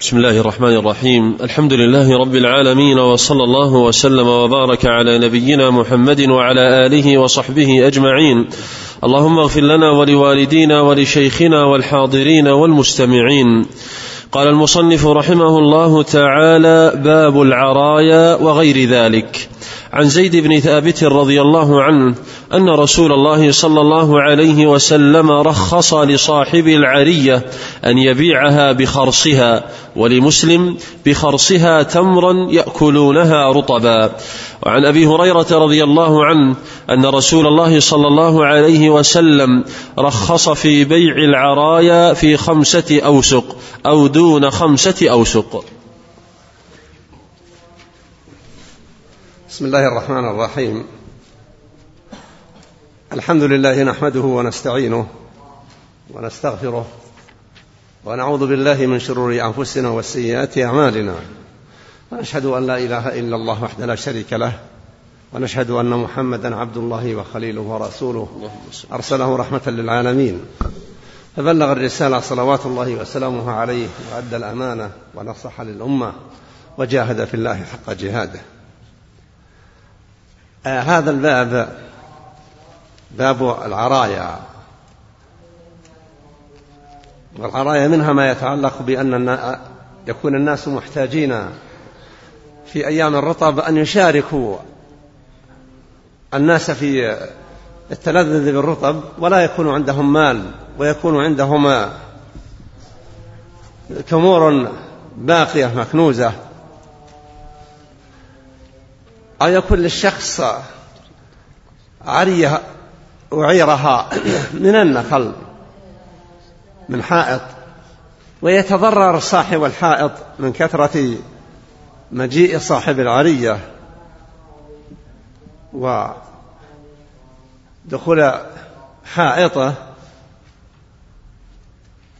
بسم الله الرحمن الرحيم الحمد لله رب العالمين وصلى الله وسلم وبارك على نبينا محمد وعلى اله وصحبه اجمعين اللهم اغفر لنا ولوالدينا ولشيخنا والحاضرين والمستمعين قال المصنف رحمه الله تعالى باب العرايا وغير ذلك عن زيد بن ثابت رضي الله عنه أن رسول الله صلى الله عليه وسلم رخص لصاحب العرية أن يبيعها بخرصها ولمسلم بخرصها تمرا يأكلونها رطبا. وعن أبي هريرة رضي الله عنه أن رسول الله صلى الله عليه وسلم رخص في بيع العرايا في خمسة أوسق أو دون خمسة أوسق. بسم الله الرحمن الرحيم. الحمد لله نحمده ونستعينه ونستغفره ونعوذ بالله من شرور أنفسنا وسيئات أعمالنا. ونشهد أن لا إله إلا الله وحده لا شريك له. ونشهد أن محمدا عبد الله وخليله ورسوله. أرسله رحمة للعالمين. فبلغ الرسالة صلوات الله وسلامه عليه وأدى الأمانة ونصح للأمة وجاهد في الله حق جهاده. آه هذا الباب باب العرايا. والعرايا منها ما يتعلق بأن يكون الناس محتاجين في أيام الرطب أن يشاركوا الناس في التلذذ بالرطب ولا يكون عندهم مال ويكون عندهم تمور باقية مكنوزة. أو يكون للشخص عرية وعيرها من النخل من حائط ويتضرر صاحب الحائط من كثرة مجيء صاحب العرية ودخول حائطه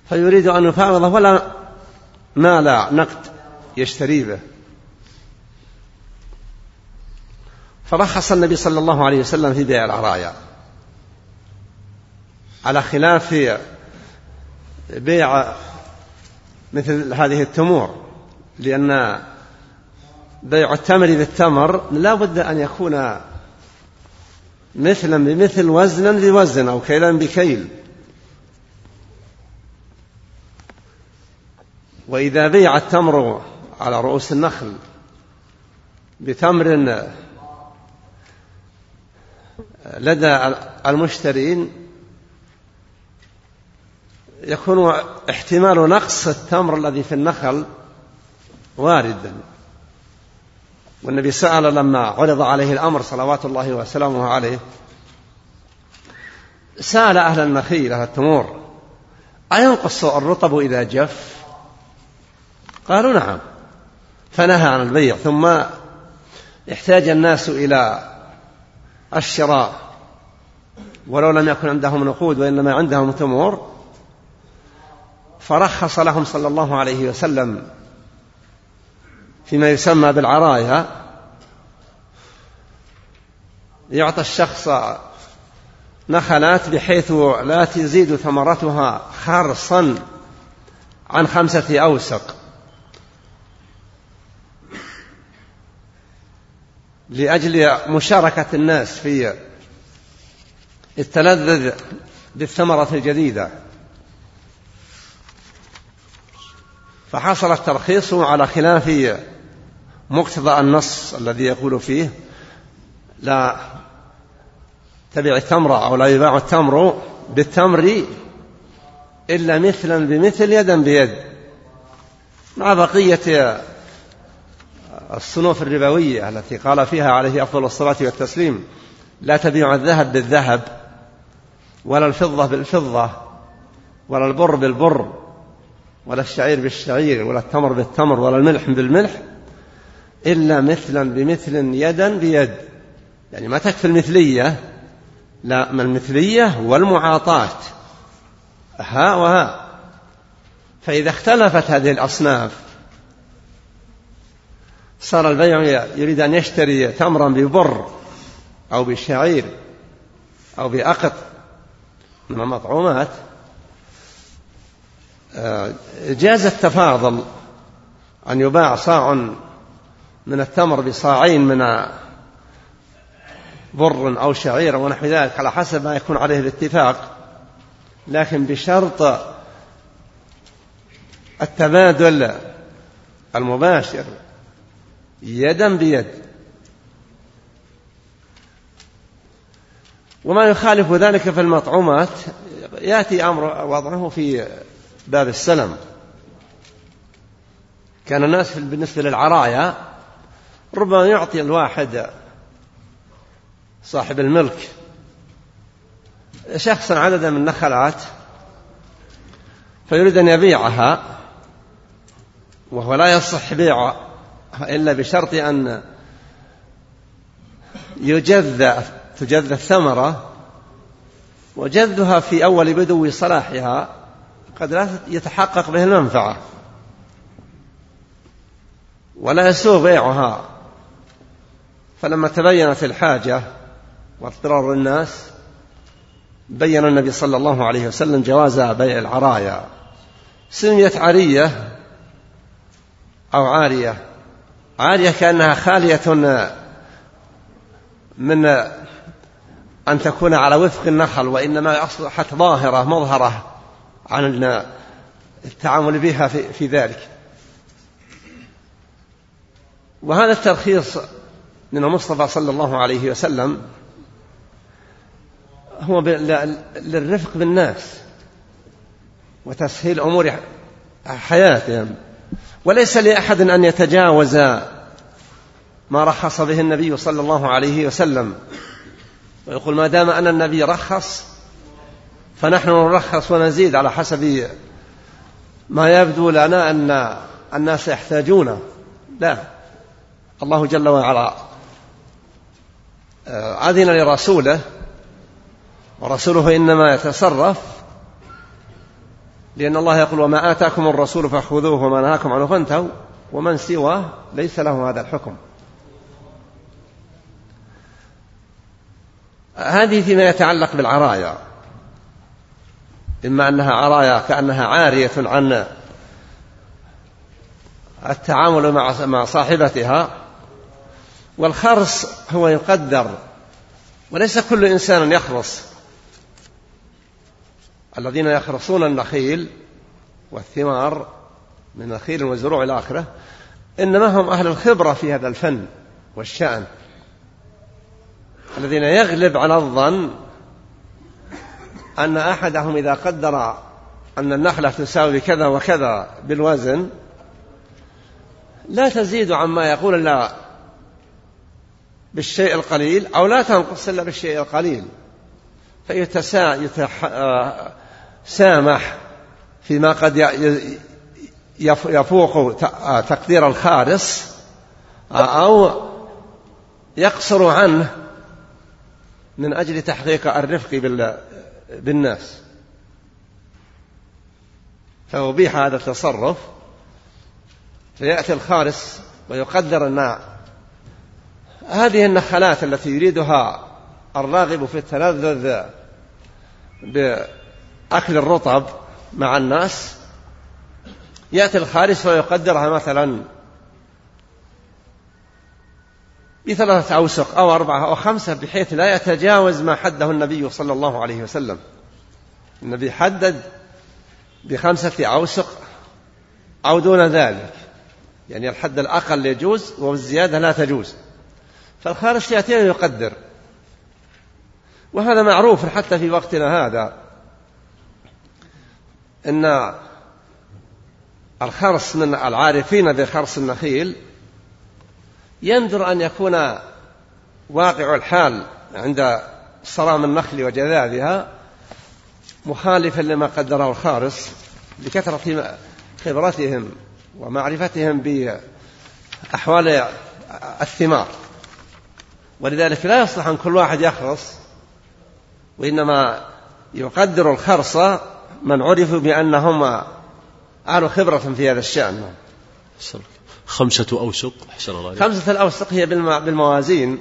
فيريد أن يفاوضه ولا مال نقد يشتري به. فرخص النبي صلى الله عليه وسلم في بيع العرايا. على خلاف بيع مثل هذه التمور لأن بيع التمر بالتمر لا بد أن يكون مثلا بمثل وزنا بوزن أو كيلا بكيل. وإذا بيع التمر على رؤوس النخل بتمر لدى المشترين يكون احتمال نقص التمر الذي في النخل واردا. والنبي سأل لما عرض عليه الأمر صلوات الله وسلامه عليه سأل أهل النخيل أهل التمور أينقص الرطب إذا جف؟ قالوا نعم. فنهى عن البيع ثم احتاج الناس إلى الشراء. ولو لم يكن عندهم نقود وإنما عندهم تمور فرخص لهم صلى الله عليه وسلم فيما يسمى بالعرايا يعطى الشخص نخلات بحيث لا تزيد ثمرتها خرصا عن خمسة أوسق. لأجل مشاركة الناس في التلذذ بالثمرة الجديدة. فحصل الترخيص على خلاف مقتضى النص الذي يقول فيه لا تبع التمر أو لا يباع التمر بالتمر إلا مثلا بمثل يدا بيد. مع بقية الصنوف الربوية التي قال فيها عليه أفضل الصلاة والتسليم لا تبيع الذهب بالذهب ولا الفضة بالفضة ولا البر بالبر ولا الشعير بالشعير ولا التمر بالتمر ولا الملح بالملح إلا مثلا بمثل يدا بيد. يعني ما تكفي المثلية لا ما المثلية والمعاطاة ها وها. فإذا اختلفت هذه الأصناف صار البيع يريد أن يشتري تمرا ببر أو بشعير أو بأقط. من المطعومات آه، جاز التفاضل أن يباع صاع من التمر بصاعين من بر أو شعير ونحو ذلك على حسب ما يكون عليه الاتفاق. لكن بشرط التبادل المباشر يدا بيد. وما يخالف ذلك في المطعومات يأتي أمر وضعه في باب السلم. كان الناس بالنسبة للعرايا ربما يعطي الواحد صاحب الملك شخصا عددا من النخلات فيريد أن يبيعها وهو لا يصح بيعها إلا بشرط أن يجذ تجذ الثمرة وجذها في أول بدو صلاحها قد لا يتحقق به المنفعة ولا يسوغ بيعها. فلما تبينت الحاجة واضطرار الناس بين النبي صلى الله عليه وسلم جواز بيع العرايا. سميت عارية أو عارية. عارية كأنها خالية من أن تكون على وفق النخل وإنما أصبحت ظاهرة مظهرة عن التعامل بها في, في ذلك. وهذا الترخيص من المصطفى صلى الله عليه وسلم هو للرفق بالناس وتسهيل أمور حياتهم. وليس لأحد أن يتجاوز ما رخص به النبي صلى الله عليه وسلم. ويقول ما دام أن النبي رخص فنحن نرخص ونزيد على حسب ما يبدو لنا أن الناس يحتاجونه لا. الله جل وعلا آه، أذن لرسوله ورسوله إنما يتصرف لأن الله يقول وما آتاكم الرسول فخذوه وما نهاكم عنه فانتهوا ومن سواه ليس له هذا الحكم. هذه فيما يتعلق بالعرايا. إما أنها عرايا كأنها عارية عن التعامل مع صاحبتها. والخرص هو يقدر وليس كل إنسان يخرص. الذين يخرصون النخيل والثمار من نخيل وزروع إلى آخره إنما هم أهل الخبرة في هذا الفن والشأن الذين يغلب على الظن أن أحدهم إذا قدر أن النخلة تساوي كذا وكذا بالوزن لا تزيد عما يقول إلا بالشيء القليل أو لا تنقص إلا بالشيء القليل فيتسا سامح فيما قد يفوق تقدير الخارص أو يقصر عنه من أجل تحقيق الرفق بالناس. فأبيح هذا التصرف فيأتي الخارس ويقدر أن هذه النخلات التي يريدها الراغب في التلذذ أكل الرطب مع الناس يأتي الخارج ويقدرها مثلا بثلاثة أوسق أو أربعة أو خمسة بحيث لا يتجاوز ما حده النبي صلى الله عليه وسلم. النبي حدد بخمسة أوسق أو دون ذلك. يعني الحد الأقل يجوز والزيادة لا تجوز. فالخارج يأتي ويقدر. وهذا معروف حتى في وقتنا هذا. إن الخرص من العارفين بخرص النخيل يندر أن يكون واقع الحال عند صرام النخل وجذاذها مخالفا لما قدره الخارص لكثرة خبرتهم ومعرفتهم بأحوال الثمار. ولذلك لا يصلح أن كل واحد يخرص وإنما يقدر الخرص من عرفوا بأنهم أهل خبرة في هذا الشأن. خمسة أوسق. أحسن الله. خمسة الأوسق هي بالموازين.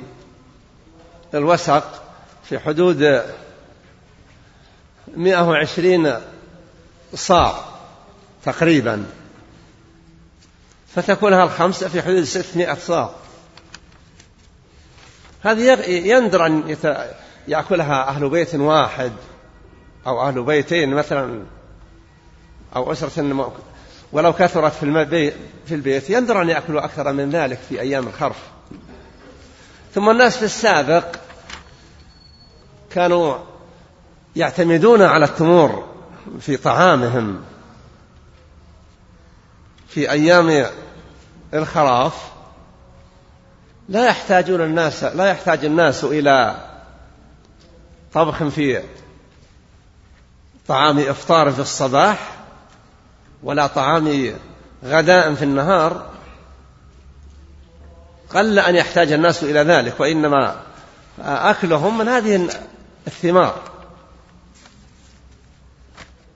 الوسق في حدود 120 صاع تقريبا. فتكون لها الخمسة في حدود ستمائة صاع. هذه يندر أن يأكلها أهل بيت واحد. أو أهل بيتين مثلا أو أسرة ولو كثرت في في البيت يندر أن يأكلوا أكثر من ذلك في أيام الخرف. ثم الناس في السابق كانوا يعتمدون على التمور في طعامهم في أيام الخراف. لا يحتاجون الناس لا يحتاج الناس إلى طبخ في طعام إفطار في الصباح ولا طعام غداء في النهار قل أن يحتاج الناس إلى ذلك وإنما أكلهم من هذه الثمار.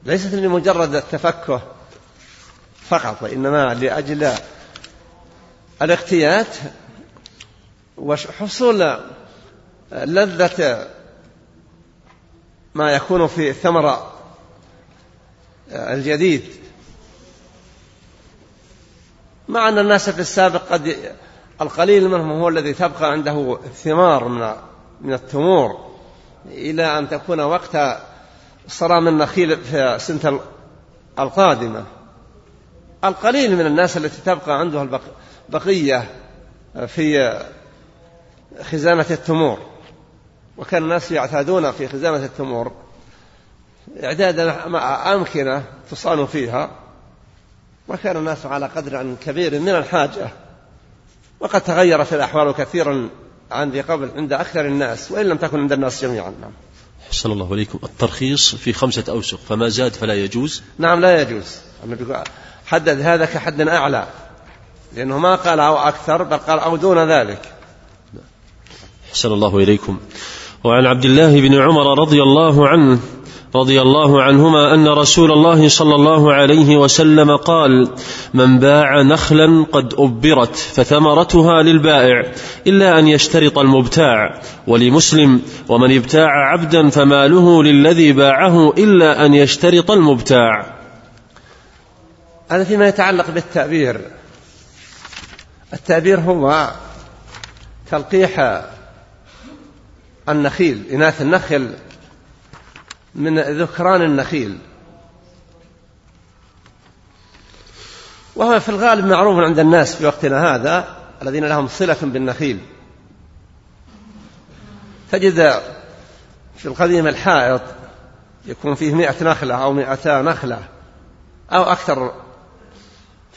ليست لمجرد التفكه فقط وإنما لأجل الاغتيات وحصول لذة ما يكون في الثمر الجديد. مع أن الناس في السابق قد القليل منهم هو الذي تبقى عنده ثمار من من التمور إلى أن تكون وقت صرام النخيل في السنة القادمة. القليل من الناس التي تبقى عندها البقية في خزانة التمور. وكان الناس يعتادون في خزانة التمور. إعداد أمكنة تصان فيها وكان الناس على قدر كبير من الحاجة. وقد تغيرت الأحوال كثيرا عن ذي قبل عند أكثر الناس وإن لم تكن عند الناس جميعا. نعم. حسن الله عليكم الترخيص في خمسة أوسق فما زاد فلا يجوز. نعم لا يجوز. حدد هذا كحد أعلى لأنه ما قال أو أكثر بل قال أو دون ذلك. حسن الله إليكم. وعن عبد الله بن عمر رضي الله عنه رضي الله عنهما أن رسول الله صلى الله عليه وسلم قال من باع نخلا قد أبرت فثمرتها للبائع إلا أن يشترط المبتاع ولمسلم ومن ابتاع عبدا فماله للذي باعه إلا أن يشترط المبتاع. هذا فيما يتعلق بالتأبير. التأبير هو تلقيح النخيل إناث النخل من ذكران النخيل. وهو في الغالب معروف عند الناس في وقتنا هذا الذين لهم صلة بالنخيل. تجد في القديم الحائط يكون فيه مئة نخلة أو مئتا نخلة أو أكثر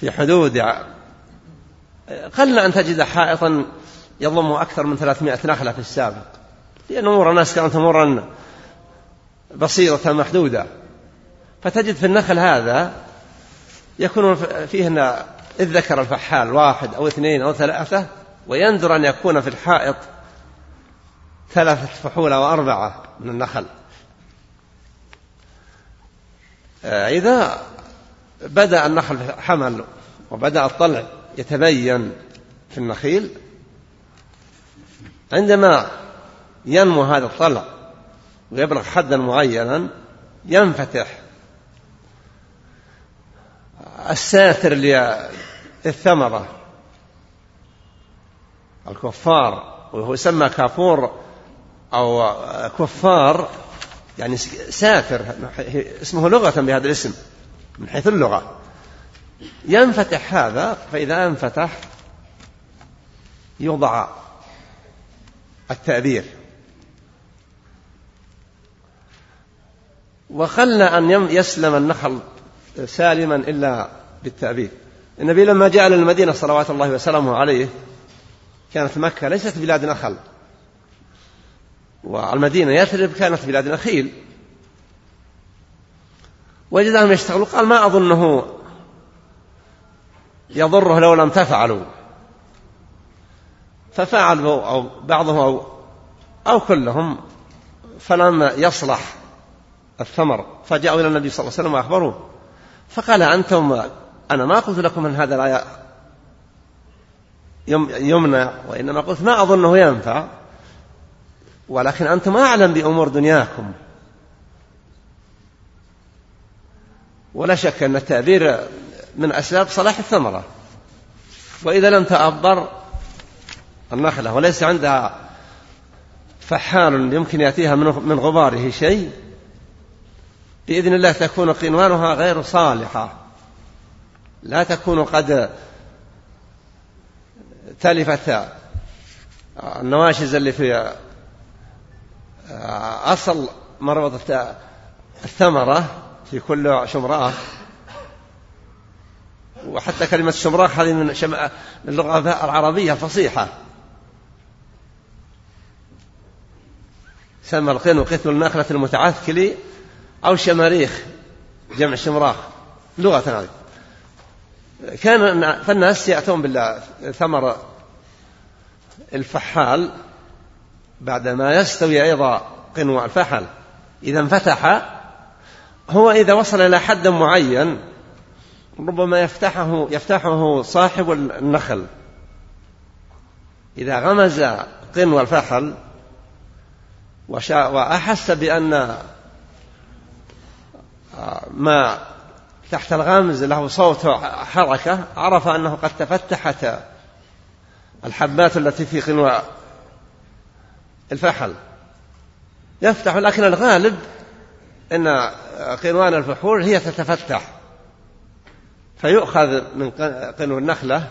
في حدود قل أن تجد حائطا يضم أكثر من ثلاثمائة نخلة في السابق. لأن أمور الناس كانت أمورا بسيطة محدودة. فتجد في النخل هذا يكون فيه إذ ذكر الفحال واحد أو اثنين أو ثلاثة وينذر أن يكون في الحائط ثلاثة فحول أو أربعة من النخل. آه، إذا بدأ النخل حمل وبدأ الطلع يتبين في النخيل عندما ينمو هذا الطلع ويبلغ حدا معينا ينفتح. الساتر للثمرة. الكفار وهو يسمى كافور أو كفار يعني سافر اسمه لغة بهذا الاسم من حيث اللغة. ينفتح هذا فإذا انفتح يوضع التأبير وخلى أن يسلم النخل سالما إلا بالتأبير النبي لما جاء للمدينة صلوات الله وسلامه عليه كانت مكة ليست بلاد نخل. والمدينة يثرب كانت بلاد نخيل. وجدهم يشتغلوا قال ما أظنه يضره لو لم تفعلوا. ففعلوا أو بعضهم أو, أو كلهم فلم يصلح. الثمر. فجاءوا إلى النبي صلى الله عليه وسلم وأخبروه. فقال أنتم أنا ما قلت لكم أن هذا لا يمنع وإنما قلت ما أظنه ينفع. ولكن أنتم أعلم بأمور دنياكم. ولا شك أن التأبير من أسباب صلاح الثمرة. وإذا لم تأبر النخلة وليس عندها فحال يمكن يأتيها من غباره شيء بإذن الله تكون قنوانها غير صالحة. لا تكون قد تلفت النواشز اللي في أصل مربضة الثمرة في كل شمراء وحتى كلمة شمراء هذه من اللغة العربية الفصيحة سمى القين قتل النخلة المتعثكل أو شماريخ جمع شمراخ لغة هذه كان فالناس يأتون بالثمر الفحال بعدما يستوي أيضا قنوع الفحل. إذا انفتح هو إذا وصل إلى حد معين ربما يفتحه يفتحه صاحب النخل. إذا غمز قنو الفحل وأحس بأن ما تحت الغمز له صوت حركة عرف أنه قد تفتحت الحبات التي في قنو الفحل. يفتح لكن الغالب أن قنوان الفحول هي تتفتح. فيؤخذ من قنو النخلة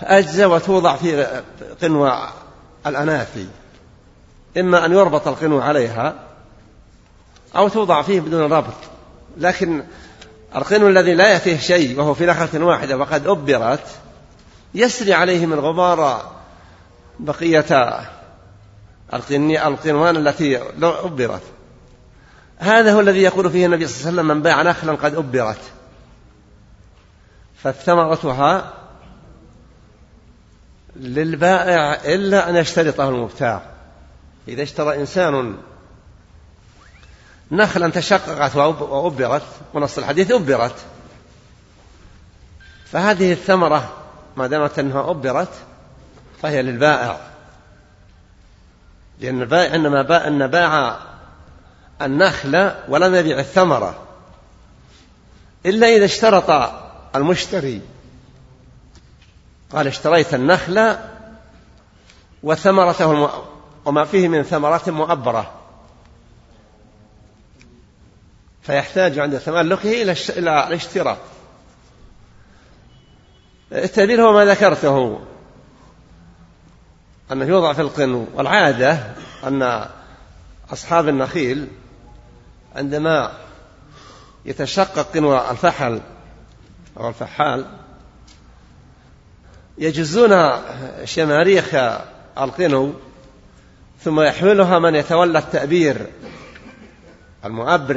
أجزاء وتوضع في قنو الأنافي. إما أن يربط القنو عليها أو توضع فيه بدون ربط. لكن القنو الذي لا يأتيه شيء وهو في نخلة واحدة وقد أبرت يسري عليه من غبار بقية القنوان التي أبرت. هذا هو الذي يقول فيه النبي صلى الله عليه وسلم من باع نخلا قد أبرت. فثمرتها للبائع إلا أن يشترطه المبتاع. إذا اشترى إنسان نخلا تشققت وأبرت ونص الحديث أبرت. فهذه الثمرة ما دامت أنها أبرت فهي للبائع. لأن البائع إنما باع أن باع النخل ولم يبيع الثمرة. إلا إذا اشترط المشتري. قال اشتريت النخل وثمرته وما فيه من ثمرات مؤبرة. فيحتاج عند تملكه إلى الاشتراء التعبير هو ما ذكرته. أنه يوضع في القنو والعادة أن أصحاب النخيل عندما يتشقق قنو الفحل أو الفحال يجزون شماريخ القنو ثم يحملها من يتولى التأبير المؤبر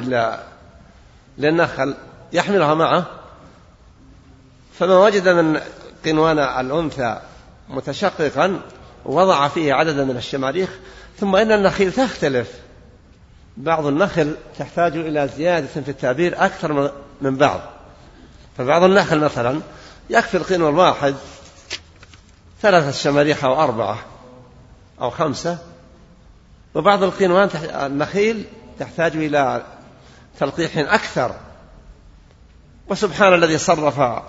للنخل يحملها معه. فما وجد من قنوان الأنثى متشققا وضع فيه عددا من الشماريخ ثم إن النخيل تختلف. بعض النخل تحتاج إلى زيادة في التعبير أكثر من بعض. فبعض النخل مثلا يكفي القنو الواحد ثلاثة شماريخ أو أربعة أو خمسة وبعض القنوان النخيل تحتاج إلى تلقيح أكثر. وسبحان الذي صرف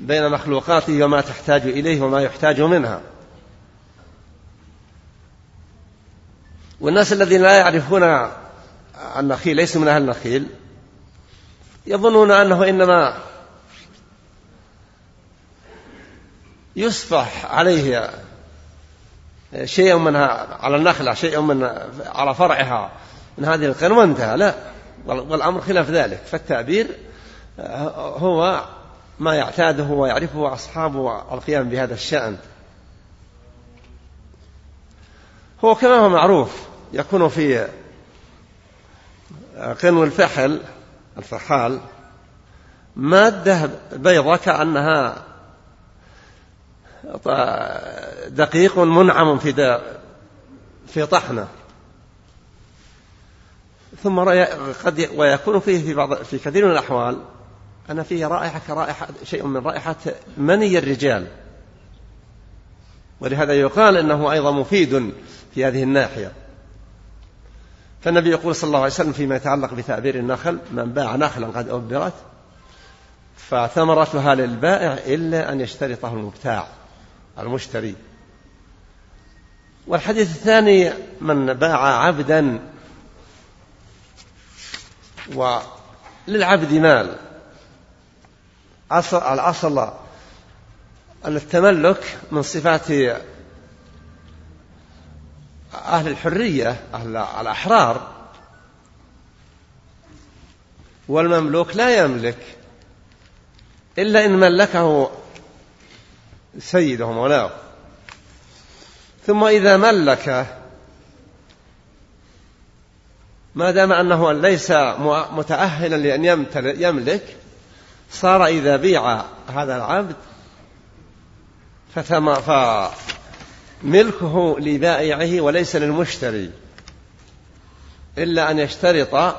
بين مخلوقاته وما تحتاج إليه وما يحتاج منها. والناس الذين لا يعرفون النخيل ليسوا من أهل النخيل يظنون أنه إنما يصفح عليه شيء منها على النخلة شيء من على فرعها. من هذه القرن وانتهى لا. والأمر خلاف ذلك. فالتعبير هو ما يعتاده ويعرفه أصحابه القيام بهذا الشأن. هو كما هو معروف يكون في قنو الفحل الفحال مادة بيضة كأنها دقيق منعم في في طحنة. ثم قد ويكون فيه في بعض في كثير من الأحوال أن فيه رائحة كرائحة شيء من رائحة مني الرجال. ولهذا يقال أنه أيضا مفيد في هذه الناحية. فالنبي يقول صلى الله عليه وسلم فيما يتعلق بتعبير النخل من باع نخلا قد أبرت فثمرتها للبائع إلا أن يشترطه المبتاع المشتري. والحديث الثاني من باع عبدا وللعبد مال. أصل الأصل أن التملك من صفات أهل الحرية أهل الأحرار. والمملوك لا يملك إلا إن ملكه سيده مولاه ثم إذا ملك ما دام أنه ليس متأهلا لأن يملك صار إذا بيع هذا العبد فملكه لبائعه وليس للمشتري إلا أن يشترط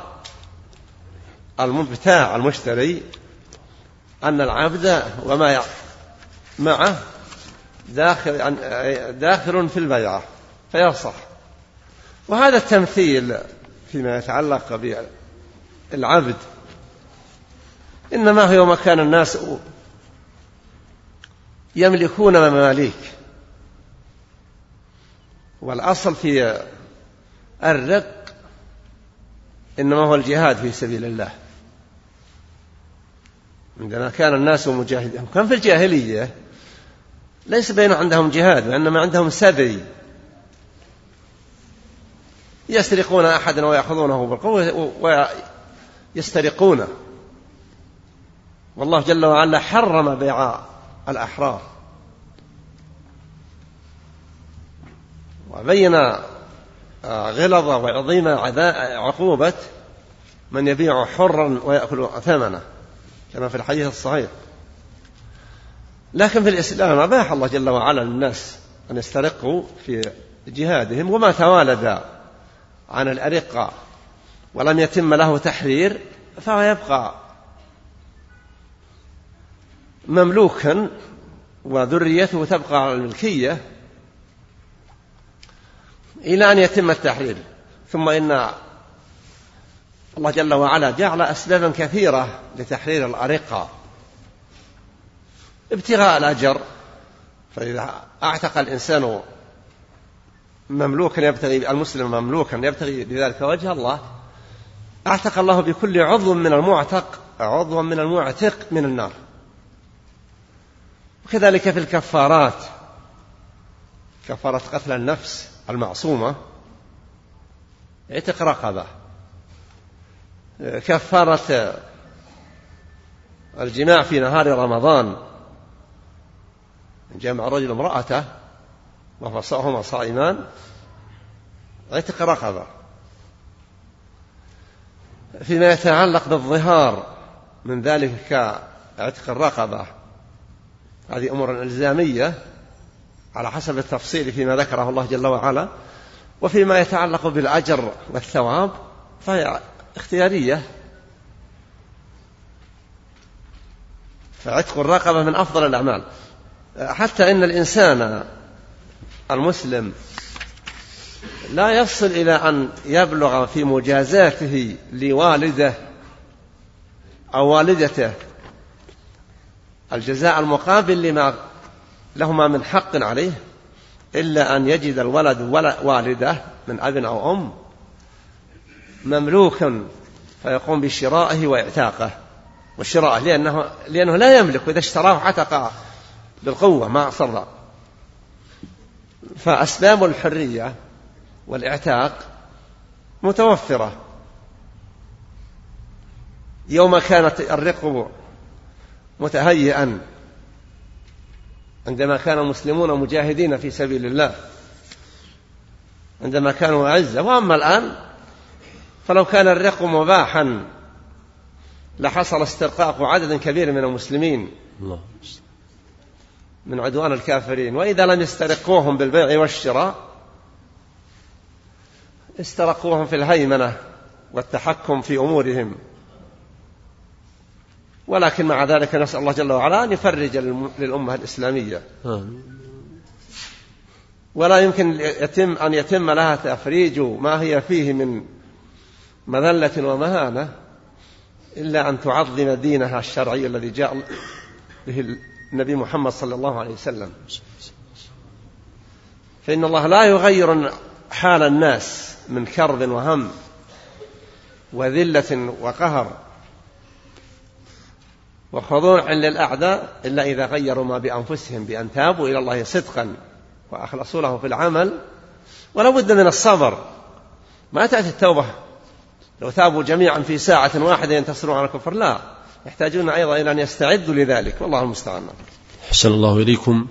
المبتاع المشتري أن العبد وما معه داخل داخل في البيعة فيصح وهذا التمثيل فيما يتعلق بالعبد. إنما هو مكان الناس يملكون مماليك. والأصل في الرق إنما هو الجهاد في سبيل الله. عندما كان الناس مجاهدين كان في الجاهلية ليس بين عندهم جهاد وإنما عندهم سبي. يسرقون أحدا ويأخذونه بالقوة ويسترقونه. والله جل وعلا حرم بيع الأحرار. وبين غلظ وعظيم عقوبة من يبيع حرا ويأكل ثمنه كما في الحديث الصحيح. لكن في الإسلام أباح الله جل وعلا للناس أن يسترقوا في جهادهم وما توالد عن الأرقة ولم يتم له تحرير فهو يبقى مملوكا وذريته تبقى على الملكية إلى أن يتم التحرير. ثم إن الله جل وعلا جعل أسبابا كثيرة لتحرير الأرقة ابتغاء الأجر فإذا أعتق الإنسان مملوكا يبتغي المسلم مملوكا يبتغي بذلك وجه الله. أعتق الله بكل عضو من المعتق عضوا من المعتق من النار. وكذلك في الكفارات كفارة قتل النفس المعصومة عتق رقبة. كفارة الجماع في نهار رمضان جمع رجل امرأته وهما صائمان عتق رقبة فيما يتعلق بالظهار من ذلك كعتق الرقبة هذه أمور إلزامية على حسب التفصيل فيما ذكره الله جل وعلا. وفيما يتعلق بالأجر والثواب فهي اختيارية. فعتق الرقبة من أفضل الأعمال. حتى إن الإنسان المسلم لا يصل إلى أن يبلغ في مجازاته لوالده أو والدته الجزاء المقابل لما لهما من حق عليه إلا أن يجد الولد والده من أب أو أم مملوكا فيقوم بشرائه وإعتاقه. وشرائه لأنه, لأنه لا يملك وإذا اشتراه عتق بالقوة ما أصر. فأسباب الحرية والإعتاق متوفرة. يوم كانت الرق متهيئا عندما كان المسلمون مجاهدين في سبيل الله عندما كانوا أعزة. وأما الآن فلو كان الرق مباحا لحصل استرقاق عدد كبير من المسلمين. الله. من عدوان الكافرين. وإذا لم يسترقوهم بالبيع والشراء استرقوهم في الهيمنة والتحكم في أمورهم. ولكن مع ذلك نسأل الله جل وعلا أن يفرج للأمة الإسلامية. ولا يمكن يتم أن يتم لها تفريج ما هي فيه من مذلة ومهانة إلا أن تعظم دينها الشرعي الذي جاء به النبي محمد صلى الله عليه وسلم. فإن الله لا يغير حال الناس من كرب وهم وذلة وقهر وخضوع للأعداء إلا إذا غيروا ما بأنفسهم بأن تابوا إلى الله صدقا وأخلصوا له في العمل. ولا بد من الصبر. ما تأتي التوبة. لو تابوا جميعا في ساعة واحدة ينتصرون على الكفر. لا. يحتاجون أيضا إلى أن يستعدوا لذلك. والله المستعان. حسن الله إليكم.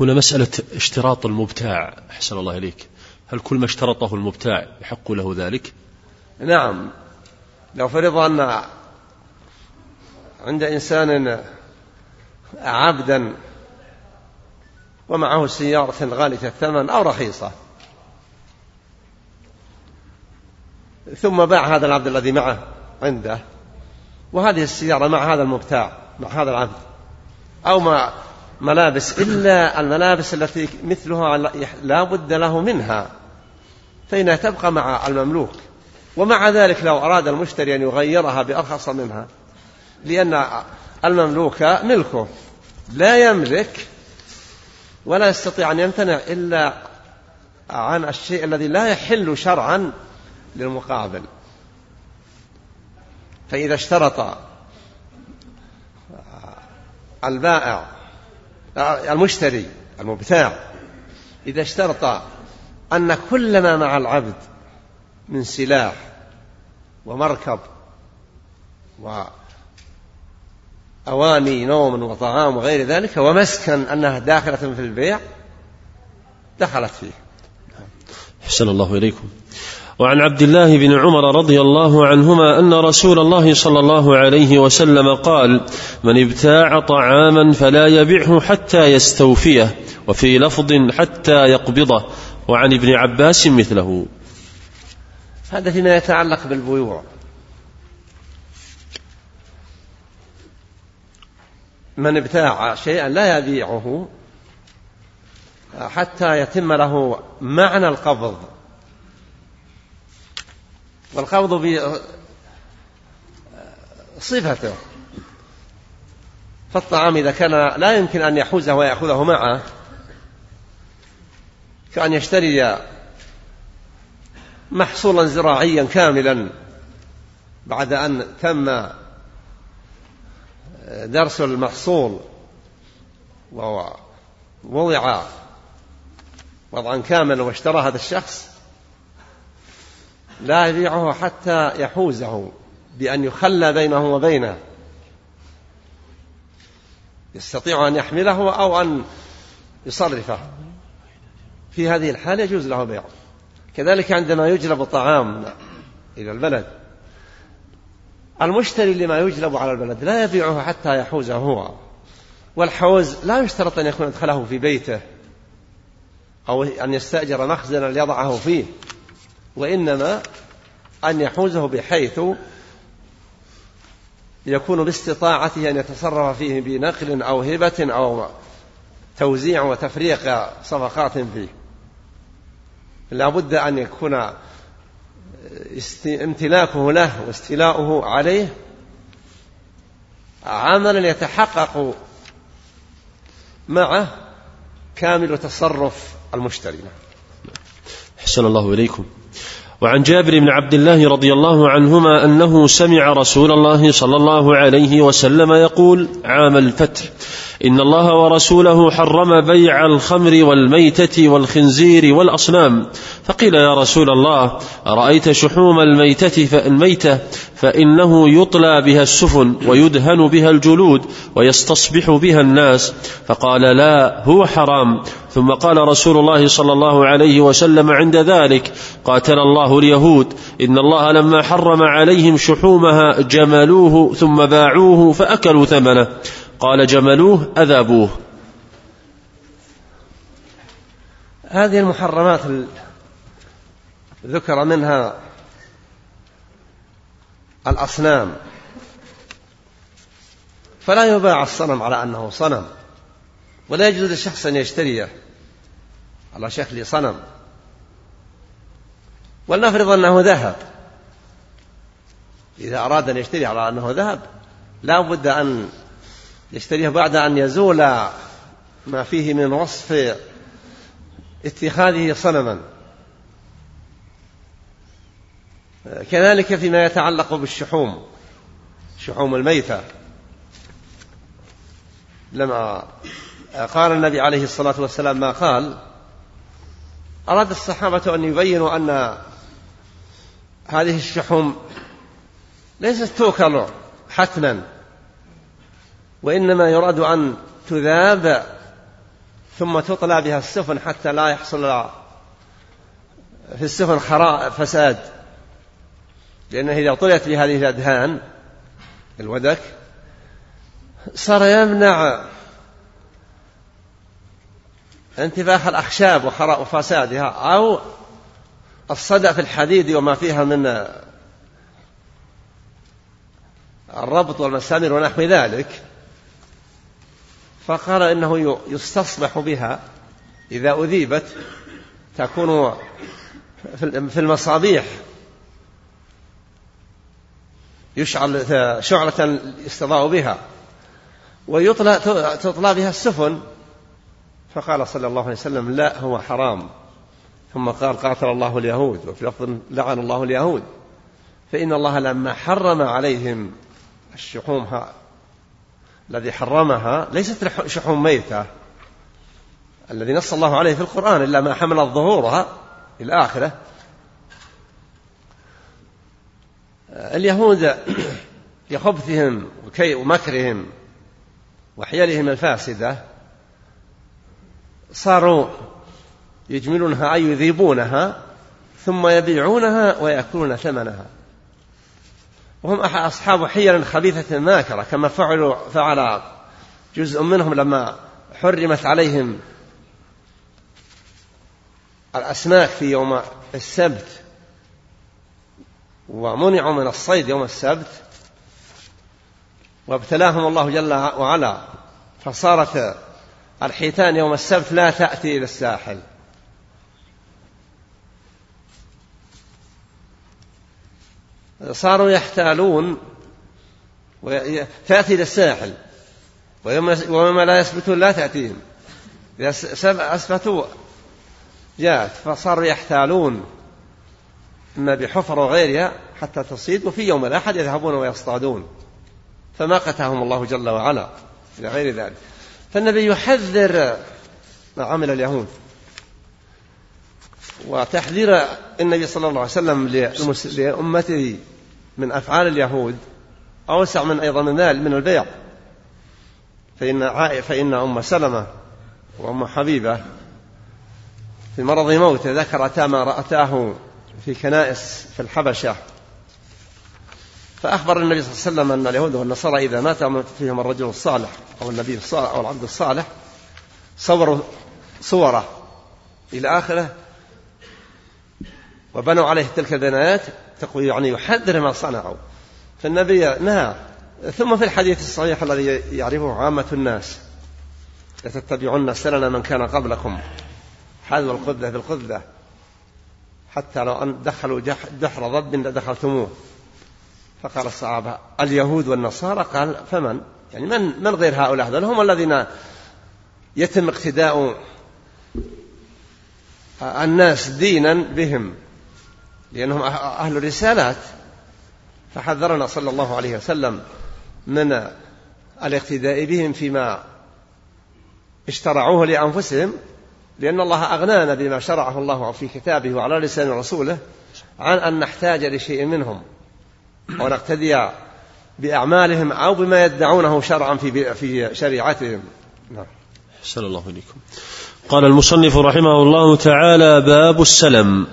هنا مسألة اشتراط المبتاع. حسن الله إليك. هل كل ما اشترطه المبتاع يحق له ذلك؟ نعم. لو فرض أن عند إنسان عبدا ومعه سيارة غالية الثمن أو رخيصة ثم باع هذا العبد الذي معه عنده وهذه السيارة مع هذا المبتاع مع هذا العبد. أو مع ملابس إلا الملابس التي مثلها لا بد له منها. فإنها تبقى مع المملوك. ومع ذلك لو أراد المشتري أن يغيرها بأرخص منها لأن المملوك ملكه. لا يملك ولا يستطيع أن يمتنع إلا عن الشيء الذي لا يحل شرعا للمقابل. فإذا اشترط البائع المشتري المبتاع إذا اشترط أن كل ما مع العبد من سلاح ومركب وأواني نوم وطعام وغير ذلك ومسكن أنها داخلة في البيع دخلت فيه. حسن الله إليكم. وعن عبد الله بن عمر رضي الله عنهما أن رسول الله صلى الله عليه وسلم قال من ابتاع طعاما فلا يبعه حتى يستوفيه وفي لفظ حتى يقبضه. وعن ابن عباس مثله. هذا فيما يتعلق بالبيوع. من ابتاع شيئا لا يبيعه حتى يتم له معنى القبض. والقبض بصفته فالطعام إذا كان لا يمكن أن يحوزه ويأخذه معه كأن يشتري محصولا زراعيا كاملا بعد أن تم درس المحصول ووضع وضعا كاملا واشترى هذا الشخص لا يبيعه حتى يحوزه بأن يخلى بينه وبينه. يستطيع أن يحمله أو أن يصرفه. في هذه الحالة يجوز له بيعه كذلك عندما يجلب طعام إلى البلد المشتري لما يجلب على البلد لا يبيعه حتى يحوزه هو. والحوز لا يشترط أن يكون أدخله في بيته أو أن يستأجر مخزنا ليضعه فيه. وإنما أن يحوزه بحيث يكون باستطاعته أن يتصرف فيه بنقل أو هبة أو توزيع وتفريق صفقات فيه. لا بد أن يكون امتلاكه له واستيلاؤه عليه عملا يتحقق معه كامل تصرف المشتري. أحسن الله إليكم. وعن جابر بن عبد الله رضي الله عنهما أنه سمع رسول الله صلى الله عليه وسلم يقول عام الفتح إن الله ورسوله حرم بيع الخمر والميتة والخنزير والأصنام. فقيل يا رسول الله أرأيت شحوم الميتة فالميته فإنه يطلى بها السفن ويدهن بها الجلود ويستصبح بها الناس. فقال لا هو حرام. ثم قال رسول الله صلى الله عليه وسلم عند ذلك قاتل الله اليهود. إن الله لما حرم عليهم شحومها جملوه ثم باعوه فأكلوا ثمنه. قال جملوه أذابوه. هذه المحرمات ذكر منها الأصنام. فلا يباع الصنم على أنه صنم ولا يجوز للشخص أن يشتريه. على شكل صنم. ولنفرض أنه ذهب. إذا أراد أن يشتري على أنه ذهب لا بد أن يشتريه بعد أن يزول ما فيه من وصف اتخاذه صنما. كذلك فيما يتعلق بالشحوم شحوم الميتة. لما قال النبي عليه الصلاة والسلام ما قال أراد الصحابة أن يبينوا أن هذه الشحوم ليست توكل حتما. وإنما يراد أن تذاب ثم تطلى بها السفن حتى لا يحصل في السفن خراء فساد. لأنه إذا طليت بهذه الأدهان الودك صار يمنع انتفاخ الأخشاب وفسادها أو الصدى في الحديد وما فيها من الربط والمسامير ونحو ذلك. فقال إنه يستصبح بها إذا أذيبت تكون في المصابيح. يشعل شعلة يستضاء بها ويطلى تطلى بها السفن. فقال صلى الله عليه وسلم لا هو حرام. ثم قال قاتل الله اليهود وفي لفظ لعن الله اليهود. فإن الله لما حرم عليهم الشحوم الذي حرمها ليست شحوم ميتة الذي نص الله عليه في القرآن إلا ما حمل ظهورها إلى آخره. اليهود لخبثهم ومكرهم وحيلهم الفاسدة صاروا يجملونها أي يذيبونها ثم يبيعونها ويأكلون ثمنها. وهم أصحاب حيل خبيثة ماكرة كما فعلوا فعل جزء منهم لما حرمت عليهم الأسماك في يوم السبت. ومنعوا من الصيد يوم السبت. وابتلاهم الله جل وعلا. فصارت الحيتان يوم السبت لا تأتي إلى الساحل. صاروا يحتالون تأتي إلى الساحل ويوم لا يثبتون لا تأتيهم. أثبتوا جاءت فصاروا يحتالون. إما بحفر وغيرها حتى تصيد وفي يوم الأحد يذهبون ويصطادون. فما قتاهم الله جل وعلا إلى غير ذلك. فالنبي يحذر ما عمل اليهود. وتحذير النبي صلى الله عليه وسلم لأمته من أفعال اليهود أوسع من أيضا من ذلك من البيع. فإن فإن أم سلمة وأم حبيبة في مرض موته ذكرتا ما رأتاه في كنائس في الحبشة. فأخبر النبي صلى الله عليه وسلم أن اليهود والنصارى إذا مات فيهم الرجل الصالح أو النبي الصالح أو العبد الصالح صوروا صوره إلى آخره وبنوا عليه تلك البنايات يعني يحذر ما صنعوا. فالنبي نهى. ثم في الحديث الصحيح الذي يعرفه عامة الناس. لتتبعن سنن من كان قبلكم؟ حذو القذة بالقذة حتى لو أن دخلوا دحر ضب لدخلتموه. فقال الصحابة اليهود والنصارى؟ قال فمن؟ يعني من من غير هؤلاء هذول؟ هم الذين يتم اقتداء الناس دينا بهم. لأنهم أه-، أهل الرسالات فحذرنا صلى الله عليه وسلم من الاقتداء بهم فيما اشترعوه لأنفسهم لأن الله أغنانا بما شرعه الله في كتابه وعلى لسان رسوله عن أن نحتاج لشيء منهم ونقتدي بأعمالهم أو بما يدعونه شرعا في في شريعتهم. نعم. أحسن الله إليكم. قال المصنف رحمه الله تعالى باب السلم.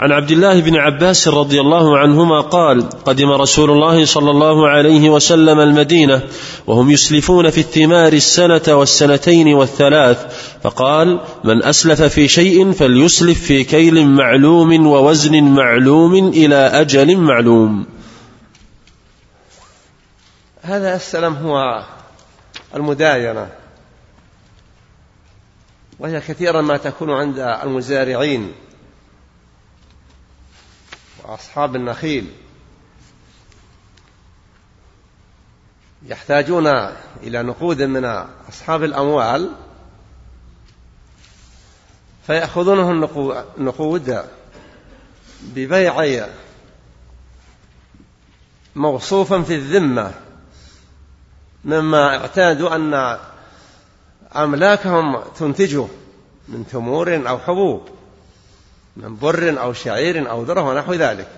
عن عبد الله بن عباس رضي الله عنهما قال قدم رسول الله صلى الله عليه وسلم المدينة وهم يسلفون في الثمار السنة والسنتين والثلاث فقال من أسلف في شيء فليسلف في كيل معلوم ووزن معلوم إلى أجل معلوم. هذا السلام هو المداينة وهي كثيرا ما تكون عند المزارعين. وأصحاب النخيل. يحتاجون إلى نقود من أصحاب الأموال فيأخذونه النقود ببيع موصوفا في الذمة مما اعتادوا أن أملاكهم تنتجه من تمور أو حبوب. من بر أو شعير أو ذرة ونحو ذلك.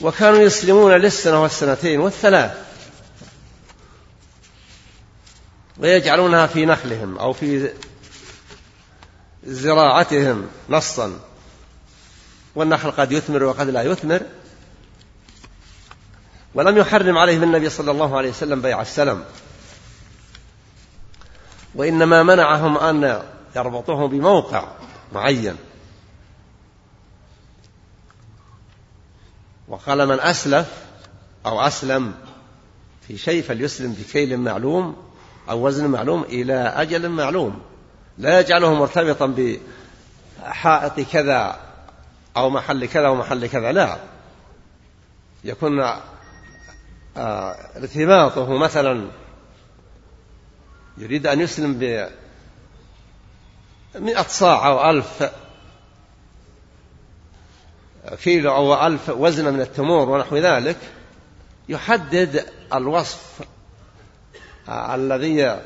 وكانوا يسلمون للسنة والسنتين والثلاث ويجعلونها في نخلهم أو في زراعتهم نصا. والنخل قد يثمر وقد لا يثمر. ولم يحرم عليهم النبي صلى الله عليه وسلم بيع السلم. وإنما منعهم أن يربطوه بموقع معين. وقال من أسلف أو أسلم في شيء فليسلم بكيل معلوم أو وزن معلوم إلى أجل معلوم. لا يجعله مرتبطا بحائط كذا أو محل كذا ومحل كذا لا. يكون آه، ارتباطه مثلا يريد أن يسلم مئة صاع أو ألف كيلو أو ألف وزن من التمور ونحو ذلك يحدد الوصف الذي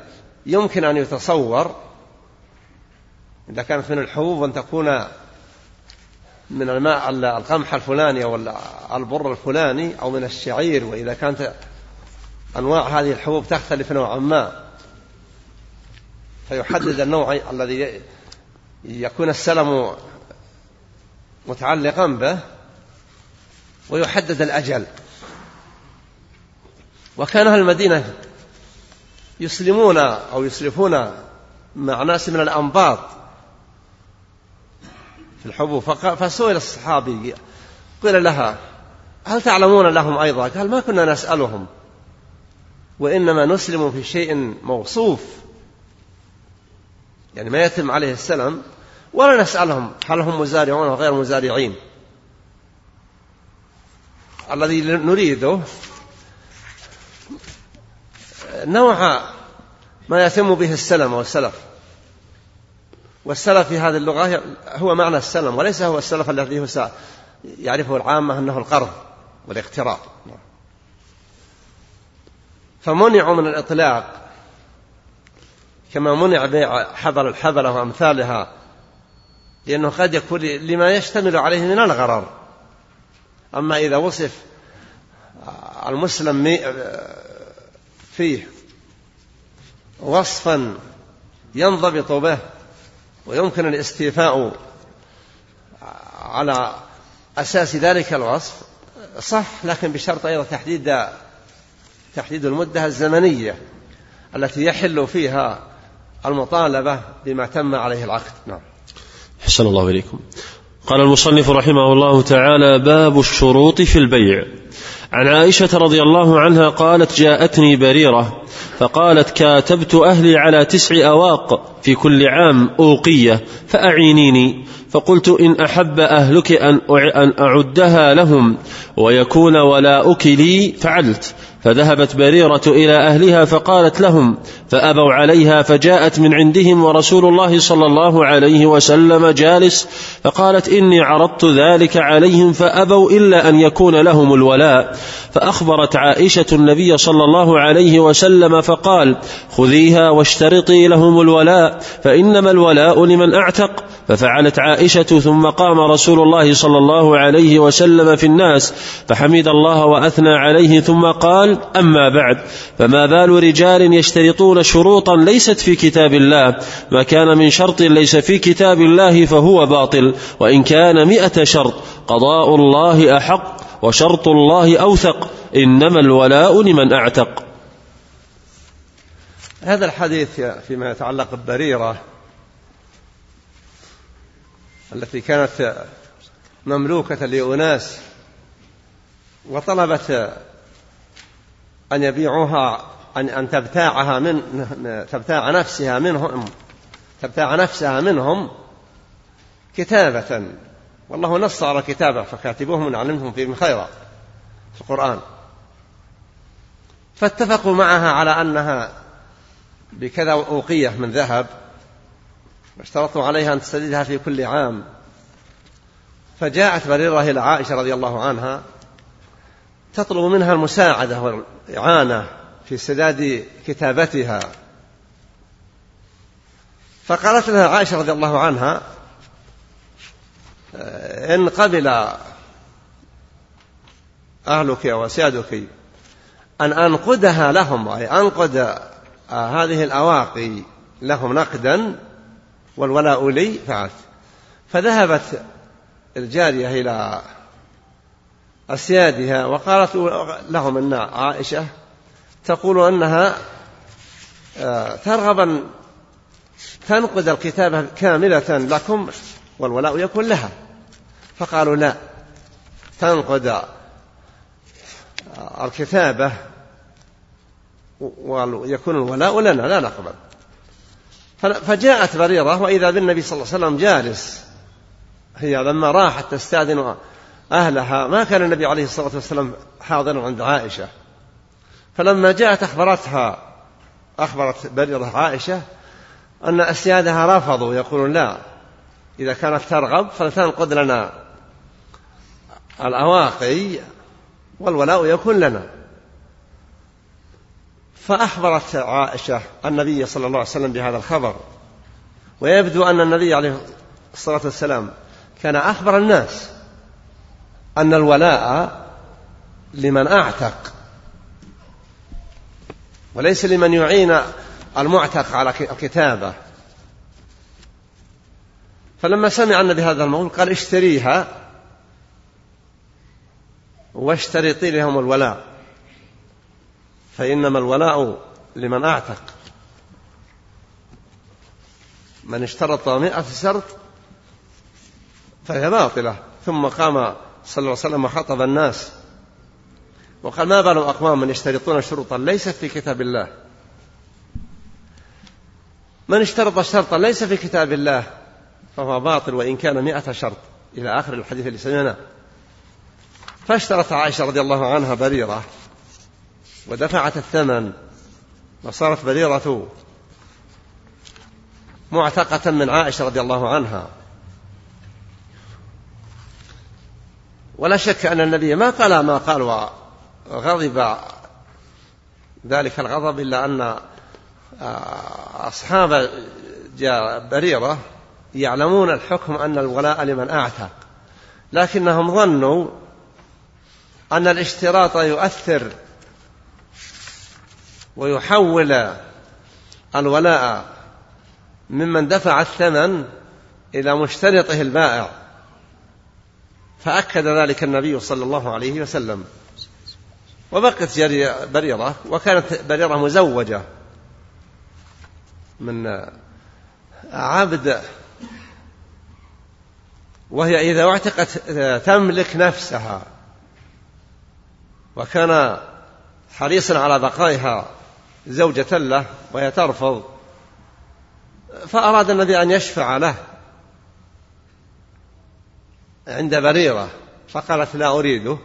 يمكن أن يتصور. إذا كانت من الحبوب أن تكون من الماء القمح الفلاني أو البر الفلاني أو من الشعير وإذا كانت أنواع هذه الحبوب تختلف نوعا ما فيحدد النوع الذي يكون السلم متعلقا به ويحدد الأجل. وكان أهل المدينة يسلمون أو يسلفون مع ناس من الأنباط في الحبوب. فسئل الصحابي قيل لها هل تعلمون لهم أيضا؟ قال ما كنا نسألهم وإنما نسلم في شيء موصوف. يعني ما يتم عليه السلم ولا نسألهم هل هم مزارعون أو غير مزارعين. الذي نريده نوع ما يتم به السلم والسلف. والسلف في هذه اللغة هو معنى السلم وليس هو السلف الذي هو يعرفه العامة أنه القرض والاقتراض. فمنعوا من الإطلاق كما منع بيع حبل الحبلة وأمثالها لأنه قد يكون لما يشتمل عليه من الغرر. أما إذا وصف المسلم فيه وصفا ينضبط به ويمكن الاستيفاء على أساس ذلك الوصف صح لكن بشرط أيضا تحديد تحديد المدة الزمنية التي يحل فيها المطالبة بما تم عليه العقد. نعم. حسن الله إليكم. قال المصنف رحمه الله تعالى باب الشروط في البيع. عن عائشة رضي الله عنها قالت جاءتني بريرة فقالت كاتبت أهلي على تسع أواق في كل عام أوقية فأعينيني فقلت إن أحب أهلك أن أعدها لهم ويكون ولاؤك لي فعلت. فذهبت بريرة إلى أهلها فقالت لهم فأبوا عليها فجاءت من عندهم ورسول الله صلى الله عليه وسلم جالس فقالت إني عرضت ذلك عليهم فأبوا إلا أن يكون لهم الولاء. فأخبرت عائشة النبي صلى الله عليه وسلم فقال خذيها واشترطي لهم الولاء فإنما الولاء لمن أعتق. ففعلت عائشة ثم قام رسول الله صلى الله عليه وسلم في الناس فحمد الله وأثنى عليه ثم قال أما بعد فما بال رجال يشترطون شروطا ليست في كتاب الله ما كان من شرط ليس في كتاب الله فهو باطل وإن كان مئة شرط قضاء الله أحق وشرط الله أوثق إنما الولاء لمن أعتق. هذا الحديث فيما يتعلق ببريرة التي كانت مملوكة لأناس وطلبت أن يبيعوها أن أن تبتاعها من تبتاع نفسها منهم تبتاع نفسها منهم كتابة. والله نص على كتابة فكاتبوهم من علمهم فيهم خيرا في القرآن. فاتفقوا معها على أنها بكذا أوقية من ذهب واشترطوا عليها أن تسددها في كل عام. فجاءت بريرة إلى عائشة رضي الله عنها تطلب منها المساعدة والإعانة في سداد كتابتها. فقالت لها عائشة رضي الله عنها إن قبل أهلك وسادك أن أنقدها لهم أي أنقد هذه الأواقي لهم نقدا والولاء لي فعلت. فذهبت الجارية إلى أسيادها وقالت لهم أن عائشة تقول أنها آه، ترغب أن تنقد الكتابة كاملة لكم والولاء يكون لها. فقالوا لا تنقد الكتابة ويكون الولاء لنا لا نقبل. فجاءت بريرة وإذا بالنبي صلى الله عليه وسلم جالس هي لما راحت تستأذن أهلها. ما كان النبي عليه الصلاة والسلام حاضرا عند عائشة. فلما جاءت أخبرتها أخبرت بريرة عائشة أن أسيادها رفضوا يقولون لا إذا كانت ترغب فلتنقد لنا الأواقي والولاء يكون لنا. فأخبرت عائشة النبي صلى الله عليه وسلم بهذا الخبر. ويبدو أن النبي عليه الصلاة والسلام كان أخبر الناس. أن الولاء لمن أعتق وليس لمن يعين المعتق على الكتابة فلما سمع النبي هذا المقول قال اشتريها واشترطي لهم الولاء. فإنما الولاء لمن أعتق. من اشترط مئة شرط فهي باطلة. ثم قام صلى الله عليه وسلم وخطب الناس وقال ما بال أقوام من يشترطون شروطا ليست في كتاب الله. من اشترط شرطا ليس في كتاب الله فهو باطل وإن كان مئة شرط. إلى آخر الحديث اللي سمعناه. فاشترت عائشة رضي الله عنها بريرة ودفعت الثمن وصارت بريرة معتقة من عائشة رضي الله عنها. ولا شك أن النبي ما قال ما قال وغضب ذلك الغضب إلا أن آه، أصحاب بريرة يعلمون الحكم أن الولاء لمن أعتق. لكنهم ظنوا أن الاشتراط يؤثر ويحول الولاء ممن دفع الثمن إلى مشترطه البائع. فأكد ذلك النبي صلى الله عليه وسلم. وبقت بريرة وكانت بريرة مزوجة من عبد وهي إذا اعتقت تملك نفسها وكان حريصا على بقائها زوجة له وهي ترفض فأراد النبي أن يشفع له. عند بريرة فقالت لا أريده.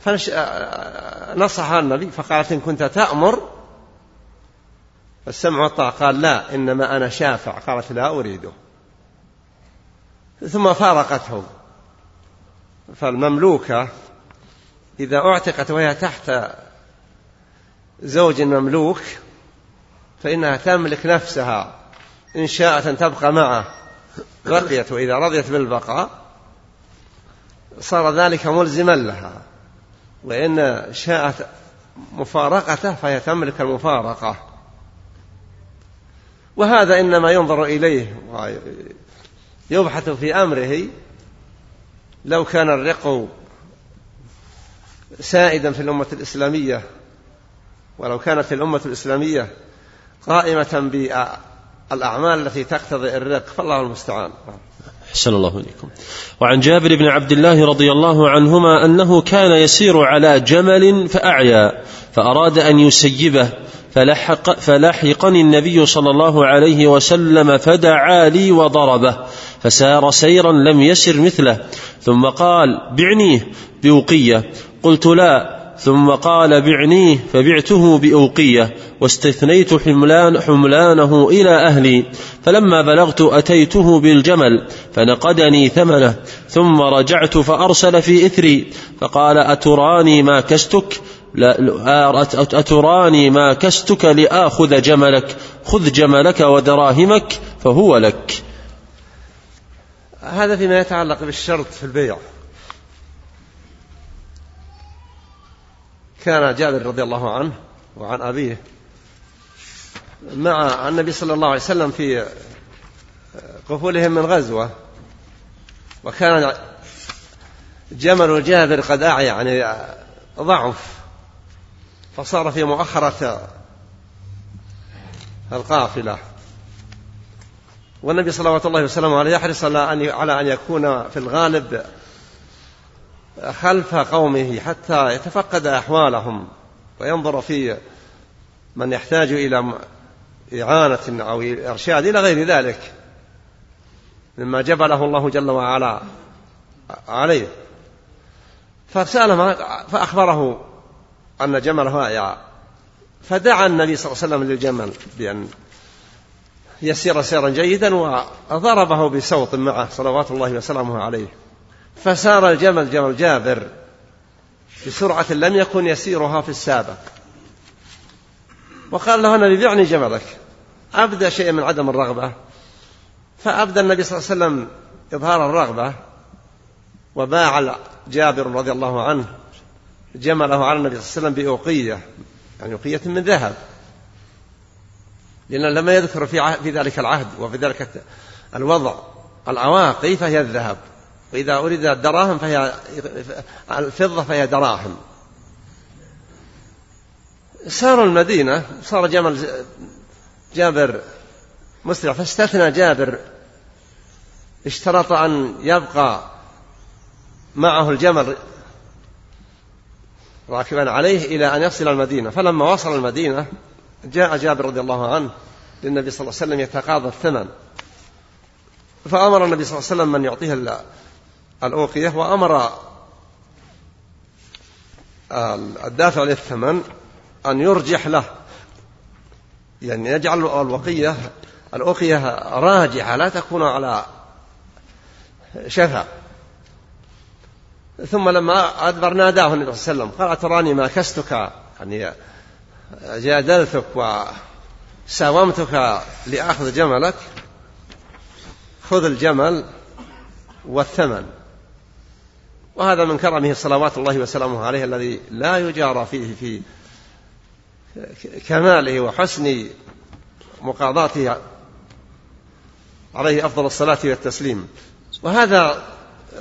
فنصحها النبي فقالت إن كنت تأمر فالسمع والطاعة قال لا إنما أنا شافع. قالت لا أريده. ثم فارقته فالمملوكة إذا أعتقت وهي تحت زوج مملوك فإنها تملك نفسها إن شاءت أن تبقى معه. بقيت وإذا رضيت بالبقاء صار ذلك ملزما لها. وإن شاءت مفارقته فهي تملك المفارقة. وهذا إنما ينظر إليه يبحث في أمره. لو كان الرق سائدا في الأمة الإسلامية ولو كانت الأمة الإسلامية قائمة بالأعمال التي تقتضي الرق فالله المستعان. أحسن الله إليكم. وعن جابر بن عبد الله رضي الله عنهما أنه كان يسير على جمل فأعيا فأراد أن يسيبه فلحق فلحقني النبي صلى الله عليه وسلم فدعا لي وضربه فسار سيرا لم يسر مثله ثم قال بعنيه بوقية. قلت لا. ثم قال بعنيه فبعته بأوقية واستثنيت حملان حملانه إلى أهلي. فلما بلغت أتيته بالجمل فنقدني ثمنه. ثم رجعت فأرسل في إثري فقال أتراني ما كستك لا أتراني ما كستك لآخذ جملك. خذ جملك ودراهمك فهو لك. هذا فيما يتعلق بالشرط في البيع. كان جابر رضي الله عنه وعن أبيه مع النبي صلى الله عليه وسلم في قفولهم من غزوة. وكان جمل جابر قد أعيا يعني ضعف. فصار في مؤخرة القافلة. والنبي صلوات الله وسلامه عليه يحرص على أن يكون في الغالب خلف قومه حتى يتفقد أحوالهم وينظر في من يحتاج إلى إعانة أو إرشاد إلى غير ذلك مما جبله الله جل وعلا عليه. فسأله فأخبره أن جمله يا فدعا النبي صلى الله عليه وسلم للجمل بأن يسير سيرا جيدا وضربه بسوط معه صلوات الله وسلامه عليه. فسار الجمل جمل جابر بسرعة لم يكن يسيرها في السابق. وقال له النبي بعني جملك. أبدى شيئا من عدم الرغبة. فأبدى النبي صلى الله عليه وسلم إظهار الرغبة. وباع جابر رضي الله عنه جمله على النبي صلى الله عليه وسلم بأوقية يعني أوقية من ذهب. لأن لما يذكر في في ذلك العهد وفي ذلك الوضع الأواقي فهي الذهب. وإذا أريد الدراهم فهي الفضة فهي دراهم. ساروا المدينة صار جمل جابر مسرع فاستثنى جابر. اشترط أن يبقى معه الجمل راكبا عليه إلى أن يصل المدينة. فلما وصل المدينة جاء جابر رضي الله عنه للنبي صلى الله عليه وسلم يتقاضى الثمن. فأمر النبي صلى الله عليه وسلم من يعطيه الأوقية وأمر الدافع للثمن أن يرجح له. يعني يجعل الوقية الأوقية راجحة لا تكون على شفا. ثم لما أدبر ناداه النبي صلى الله عليه وسلم قال تراني ما كستك؟ يعني جادلتك وساومتك لأخذ جملك؟ خذ الجمل والثمن. وهذا من كرمه صلوات الله وسلامه عليه الذي لا يجارى فيه في كماله وحسن مقاضاته عليه أفضل الصلاة والتسليم. وهذا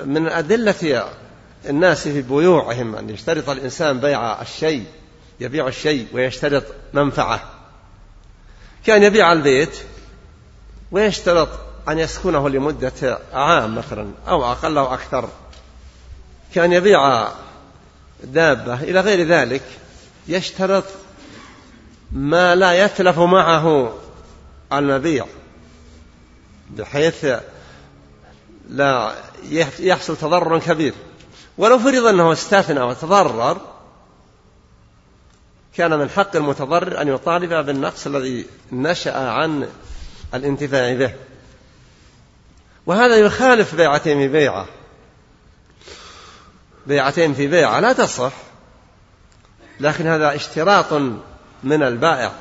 من أدلة الناس في بيوعهم أن يشترط الإنسان بيع الشيء يبيع الشيء ويشترط منفعة. كان يبيع البيت ويشترط أن يسكنه لمدة عام مثلا أو أقل أو أكثر. كان يبيع دابة إلى غير ذلك يشترط ما لا يتلف معه المبيع بحيث لا يحصل تضرر كبير. ولو فرض أنه استثنى وتضرر كان من حق المتضرر أن يطالب بالنقص الذي نشأ عن الانتفاع به. وهذا يخالف في بيعة. بيعتين في بيعة لا تصح. لكن هذا اشتراط من البائع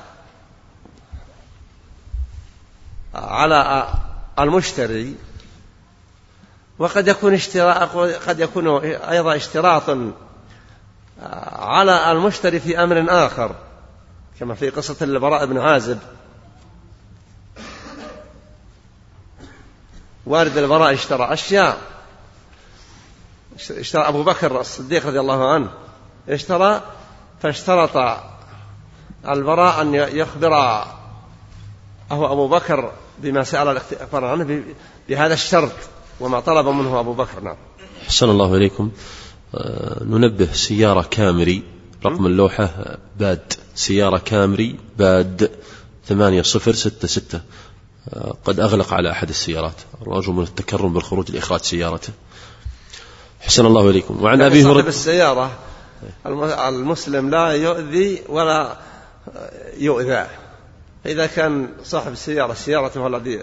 على المشتري. وقد يكون قد يكون أيضا اشتراط على المشتري في أمر آخر كما في قصة البراء بن عازب. والد البراء اشترى أشياء. اشترى أبو بكر الصديق رضي الله عنه. اشترى فاشترط البراء أن يخبر أهو أبو بكر بما سأل الاخبار عنه بهذا الشرط وما طلب منه أبو بكر. نعم. أحسن الله إليكم. آه، ننبه سيارة كامري رقم اللوحة باد. سيارة كامري باد ثمانية صفر ستة ستة. آه، قد أغلق على أحد السيارات. الرجل من التكرم بالخروج لإخراج سيارته. حسن الله إليكم. وعن أبي هريرة السيارة المسلم لا يؤذي ولا يؤذى. إذا كان صاحب السيارة سيارته الذي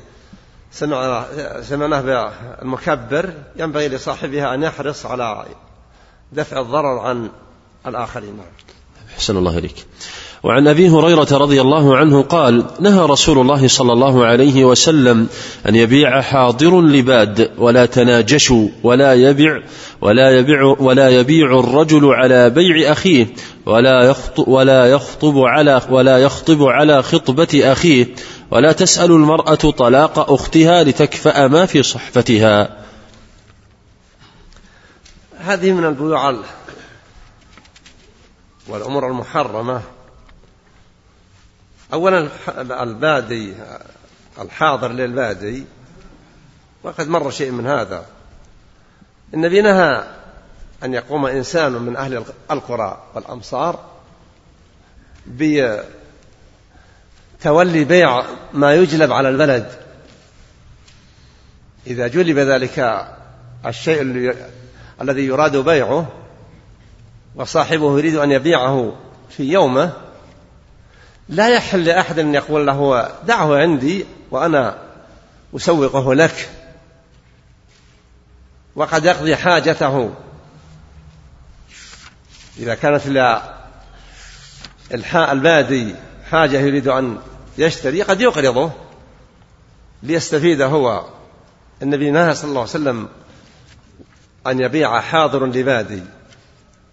سمعنا سمعناه بالمكبر ينبغي لصاحبها أن يحرص على دفع الضرر عن الآخرين. أحسن الله إليك. وعن أبي هريرة رضي الله عنه قال نهى رسول الله صلى الله عليه وسلم أن يبيع حاضر لباد ولا تناجشوا ولا يبيع ولا يبيع ولا يبيع الرجل على بيع أخيه ولا يخطب ولا يخطب على ولا يخطب على خطبة أخيه ولا تسأل المرأة طلاق أختها لتكفأ ما في صحفتها. هذه من البيوع والأمور المحرمة. أولا البادي الحاضر للبادي وقد مر شيء من هذا. النبي نهى أن يقوم إنسان من أهل القرى والأمصار بتولي بيع ما يجلب على البلد. إذا جلب ذلك الشيء الذي يراد بيعه وصاحبه يريد أن يبيعه في يومه لا يحل لأحد أن يقول له دعه عندي وأنا أسوقه لك. وقد يقضي حاجته. إذا كانت البادي حاجة يريد أن يشتري قد يقرضه ليستفيد هو. النبي نهى صلى الله عليه وسلم أن يبيع حاضر لبادي.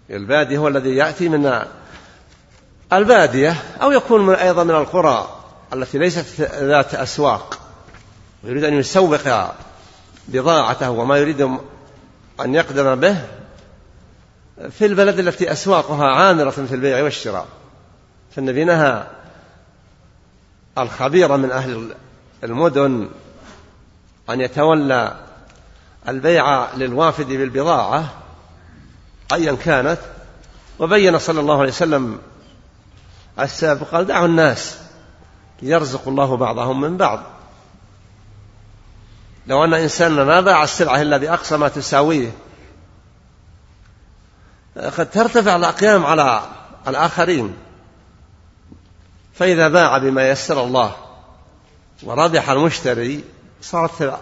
البادي هو الذي يأتي من البادية أو يكون من أيضا من القرى التي ليست ذات أسواق ويريد أن يسوق بضاعته وما يريد أن يقدم به في البلد التي أسواقها عامرة في البيع والشراء. فالنبي نهى الخبير من أهل المدن أن يتولى البيع للوافد بالبضاعة أيا كانت وبين صلى الله عليه وسلم السبب قال دعوا الناس يرزق الله بعضهم من بعض. لو أن إنسانا ما باع السلعة إلا بأقصى ما تساويه قد ترتفع الأقيام على الآخرين. فإذا باع بما يسر الله وربح المشتري صارت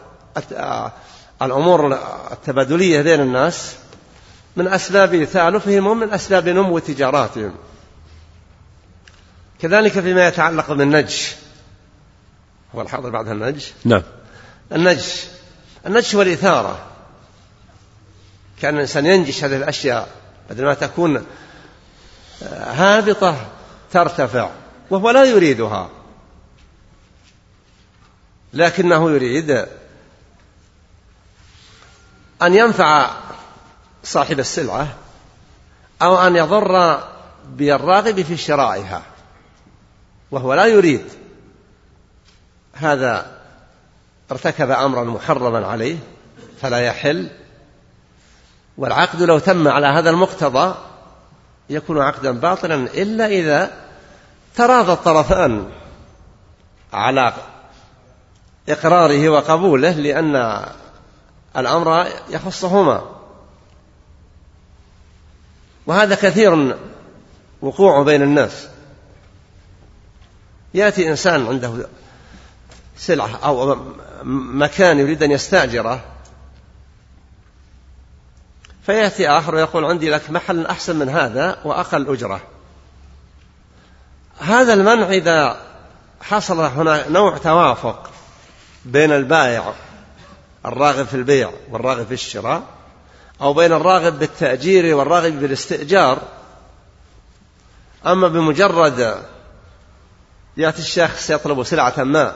الأمور التبادلية بين الناس من أسباب تألفهم ومن أسباب نمو تجاراتهم. كذلك فيما يتعلق بالنج هو الحاضر بعدها النج نعم. النج النج هو الإثارة. كان الإنسان ينجش هذه الأشياء بدل ما تكون آه، هابطة ترتفع وهو لا يريدها. لكنه يريد أن ينفع صاحب السلعة أو أن يضر بالراغب في شرائها. وهو لا يريد هذا ارتكب أمرا محرما عليه فلا يحل والعقد لو تم على هذا المقتضى يكون عقدا باطلا إلا إذا تراضى الطرفان على إقراره وقبوله لأن الأمر يخصهما. وهذا كثير وقوعه بين الناس. يأتي إنسان عنده سلعة أو مكان يريد أن يستأجره فيأتي آخر ويقول عندي لك محل أحسن من هذا وأقل أجرة. هذا المنع إذا حصل هنا نوع توافق بين البائع الراغب في البيع والراغب في الشراء أو بين الراغب بالتأجير والراغب بالاستئجار أما بمجرد يأتي الشخص يطلب سلعة ما.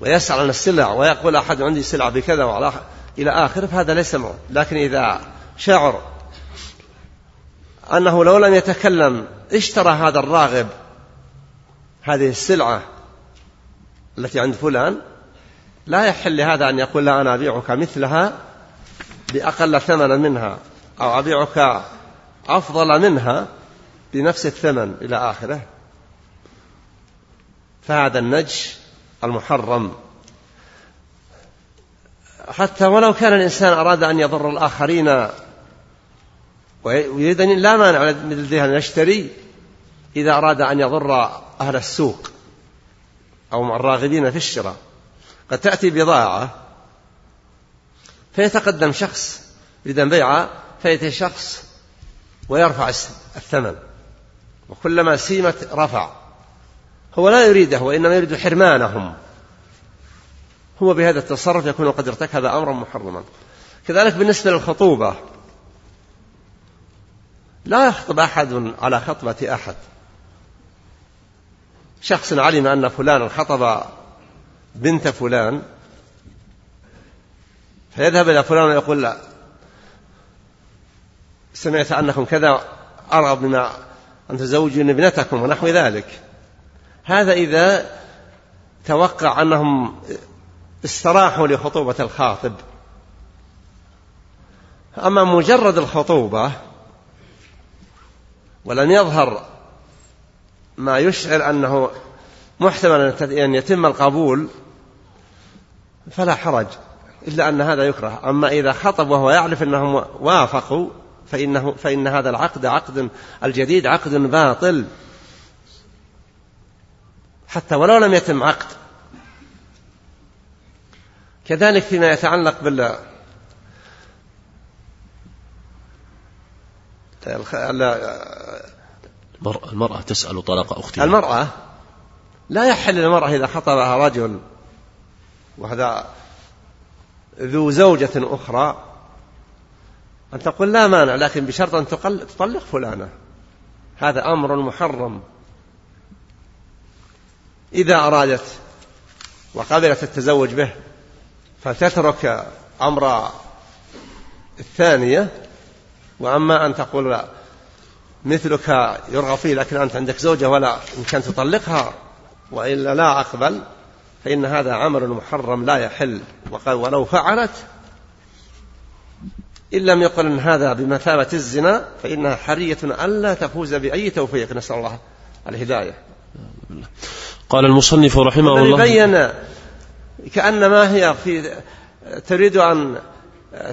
ويسأل عن السلع ويقول أحد عندي سلعة بكذا وعلى إلى آخره فهذا ليس معه. لكن إذا شعر أنه لو لم يتكلم اشترى هذا الراغب هذه السلعة التي عند فلان لا يحل لهذا أن يقول لا أنا أبيعك مثلها بأقل ثمنا منها أو أبيعك أفضل منها بنفس الثمن إلى آخره. فهذا النجش المحرم. حتى ولو كان الإنسان أراد أن يضر الآخرين ويريد أن لا مانع لديه أن يشتري إذا أراد أن يضر أهل السوق أو الراغبين في الشراء. قد تأتي بضاعة فيتقدم شخص يريد أن بيعها فيأتي شخص ويرفع الثمن. وكلما سيمت رفع. هو لا يريده وإنما يريد حرمانهم. هو بهذا التصرف يكون قد ارتكب أمرا محرما. كذلك بالنسبة للخطوبة. لا يخطب أحد على خطبة أحد. شخص علم أن فلانا خطب بنت فلان فيذهب إلى فلان ويقول لا سمعت أنكم كذا أرغب بما أن تزوجون ابنتكم ونحو ذلك. هذا إذا توقع أنهم استراحوا لخطوبة الخاطب. أما مجرد الخطوبة ولم يظهر ما يشعر أنه محتمل أن يتم القبول فلا حرج إلا أن هذا يكره. أما إذا خطب وهو يعرف أنهم وافقوا فإنه فإن هذا العقد عقد الجديد عقد باطل. حتى ولو لم يتم عقد. كذلك فيما يتعلق بال المرأة تسأل طلاق أختها. المرأة لا يحل للمرأة إذا خطبها رجل. وهذا ذو زوجة أخرى أن تقول لا مانع لكن بشرط أن تطلق فلانة. هذا أمر محرم. إذا أرادت وقبلت التزوج به فتترك أمر الثانية. وأما أن تقول لا مثلك يرغب فيه لكن أنت عندك زوجة ولا يمكن تطلقها وإلا لا أقبل فإن هذا عمل محرم لا يحل. ولو فعلت إن لم يقل هذا بمثابة الزنا فإنها حرية ألا تفوز بأي توفيق. نسأل الله الهداية. قال المصنف رحمه الله بين كأنما هي في تريد أن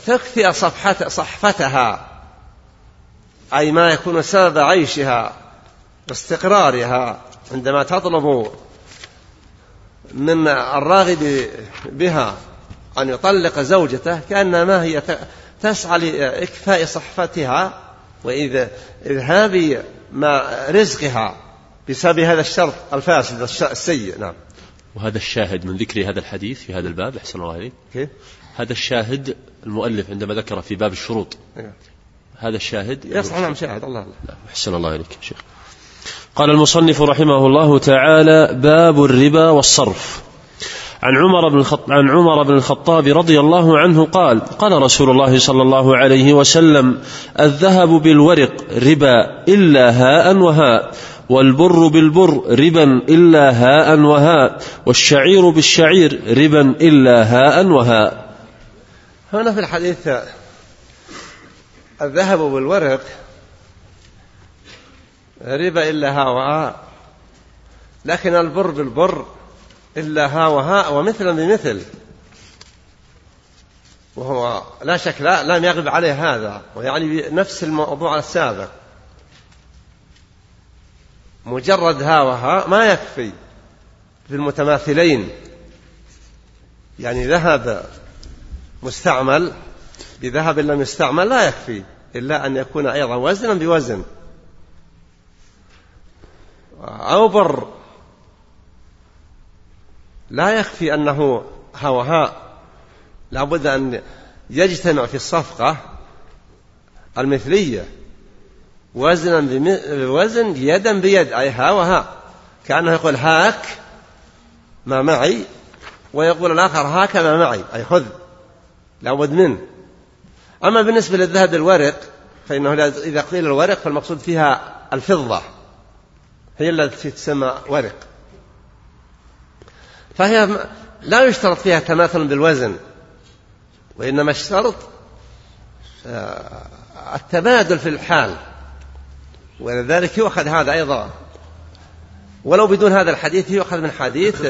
تكفي صفحة صحفتها أي ما يكون سبب عيشها واستقرارها عندما تطلب من الراغب بها أن يطلق زوجته كأنما هي تسعى لإكفاء صحفتها وإذهاب ما رزقها بسبب هذا الشرط الفاسد السيء. نعم. وهذا الشاهد من ذكر هذا الحديث في هذا الباب أحسن الله عليك كيف؟ هذا الشاهد المؤلف عندما ذكر في باب الشروط. نعم. هذا الشاهد يصح نعم شاهد الله لا أحسن الله إليك شيخ. قال المصنف رحمه الله تعالى باب الربا والصرف. عن عمر بن الخط... عن عمر بن الخطاب رضي الله عنه قال قال رسول الله صلى الله عليه وسلم الذهب بالورق ربا إلا هاء وهاء والبر بالبر ربا إلا هاء وهاء والشعير بالشعير ربا إلا هاء وهاء. هنا في الحديث الذهب بالورق ربا إلا هاء وهاء لكن البر بالبر إلا ها وهاء ومثلا بمثل. وهو لا شك لا لم يغلب عليه هذا ويعني نفس الموضوع السابق. مجرد ها وها ما يكفي في المتماثلين. يعني ذهب مستعمل بذهب لم يستعمل لا يكفي إلا أن يكون أيضا وزنا بوزن. أو بر لا يكفي أنه ها وها لابد أن يجتمع في الصفقة المثلية. وزنا بوزن يدا بيد أي ها وها كأنه يقول هاك ما معي ويقول الآخر هاك ما معي أي خذ لابد منه أما بالنسبة للذهب الورق فإنه إذا قيل الورق فالمقصود فيها الفضة. هي التي تسمى ورق. فهي لا يشترط فيها تماثل بالوزن وإنما الشرط آه، التبادل في الحال. ولذلك يؤخذ هذا أيضا. ولو بدون هذا الحديث يؤخذ من حديث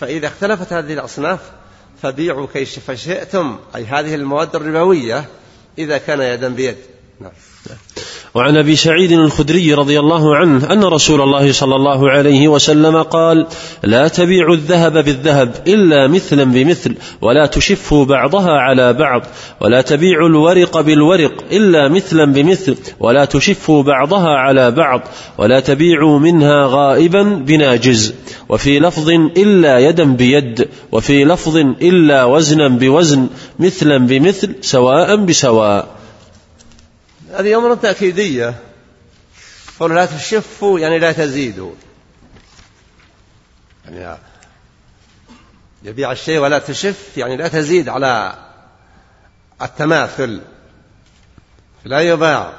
فإذا اختلفت هذه الأصناف فبيعوا كيف شئتم. أي هذه المواد الربوية إذا كان يدا بيد. نعم. وعن أبي سعيد الخدري رضي الله عنه أن رسول الله صلى الله عليه وسلم قال لا تبيعوا الذهب بالذهب إلا مثلا بمثل ولا تشفوا بعضها على بعض ولا تبيعوا الورق بالورق إلا مثلا بمثل ولا تشفوا بعضها على بعض ولا تبيعوا منها غائبا بناجز وفي لفظ إلا يدا بيد وفي لفظ إلا وزنا بوزن مثلا بمثل سواء بسواء. هذه أمر تأكيدية. قول لا تشفوا يعني لا تزيدوا. يعني يبيع الشيء ولا تشف يعني لا تزيد على التماثل. لا يباع.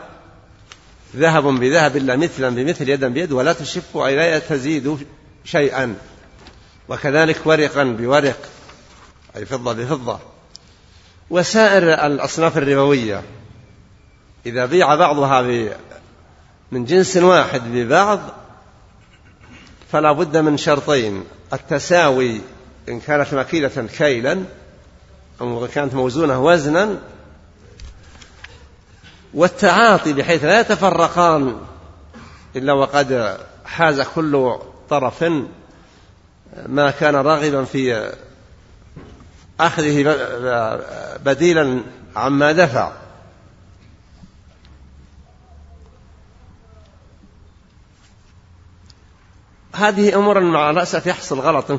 ذهب بذهب إلا مثلا بمثل يدا بيد ولا تشف أي لا تزيد شيئا. وكذلك ورقا بورق أي فضة بفضة. وسائر الأصناف الربوية. إذا بيع بعضها من جنس واحد ببعض فلا بد من شرطين. التساوي إن كانت مكيلة كيلا أو كانت موزونة وزنا والتعاطي بحيث لا يتفرقان إلا وقد حاز كل طرف ما كان راغبا في أخذه بديلا عما دفع. هذه أمور مع الأسف يحصل غلط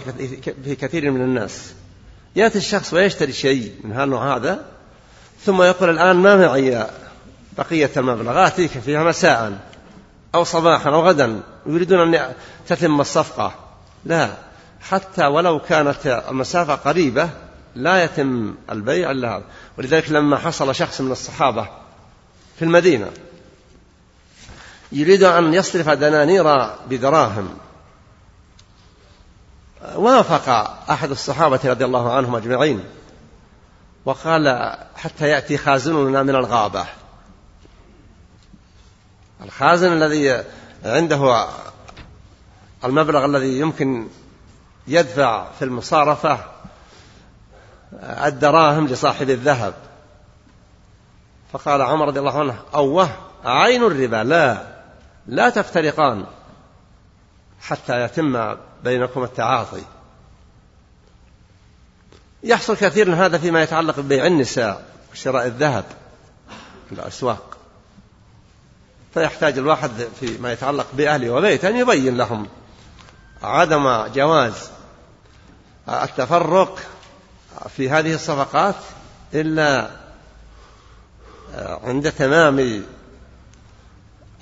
في كثير من الناس. يأتي الشخص ويشتري شيء من هالنوع هذا ثم يقول الآن ما معي بقية المبلغ آتيك فيها مساء أو صباحا أو غدا يريدون أن تتم الصفقة. لا حتى ولو كانت المسافة قريبة لا يتم البيع إلا هذا. ولذلك لما حصل شخص من الصحابة في المدينة يريد أن يصرف دنانير بدراهم. وافق أحد الصحابة رضي الله عنهم أجمعين وقال حتى يأتي خازننا من الغابة. الخازن الذي عنده المبلغ الذي يمكن يدفع في المصارفة الدراهم لصاحب الذهب. فقال عمر رضي الله عنه أوه عين الربا لا لا تفترقان حتى يتم بينكم التعاطي. يحصل كثير من هذا فيما يتعلق ببيع النساء وشراء الذهب في الأسواق. فيحتاج الواحد فيما يتعلق بأهله وبيته أن يبين لهم عدم جواز التفرق في هذه الصفقات إلا عند تمام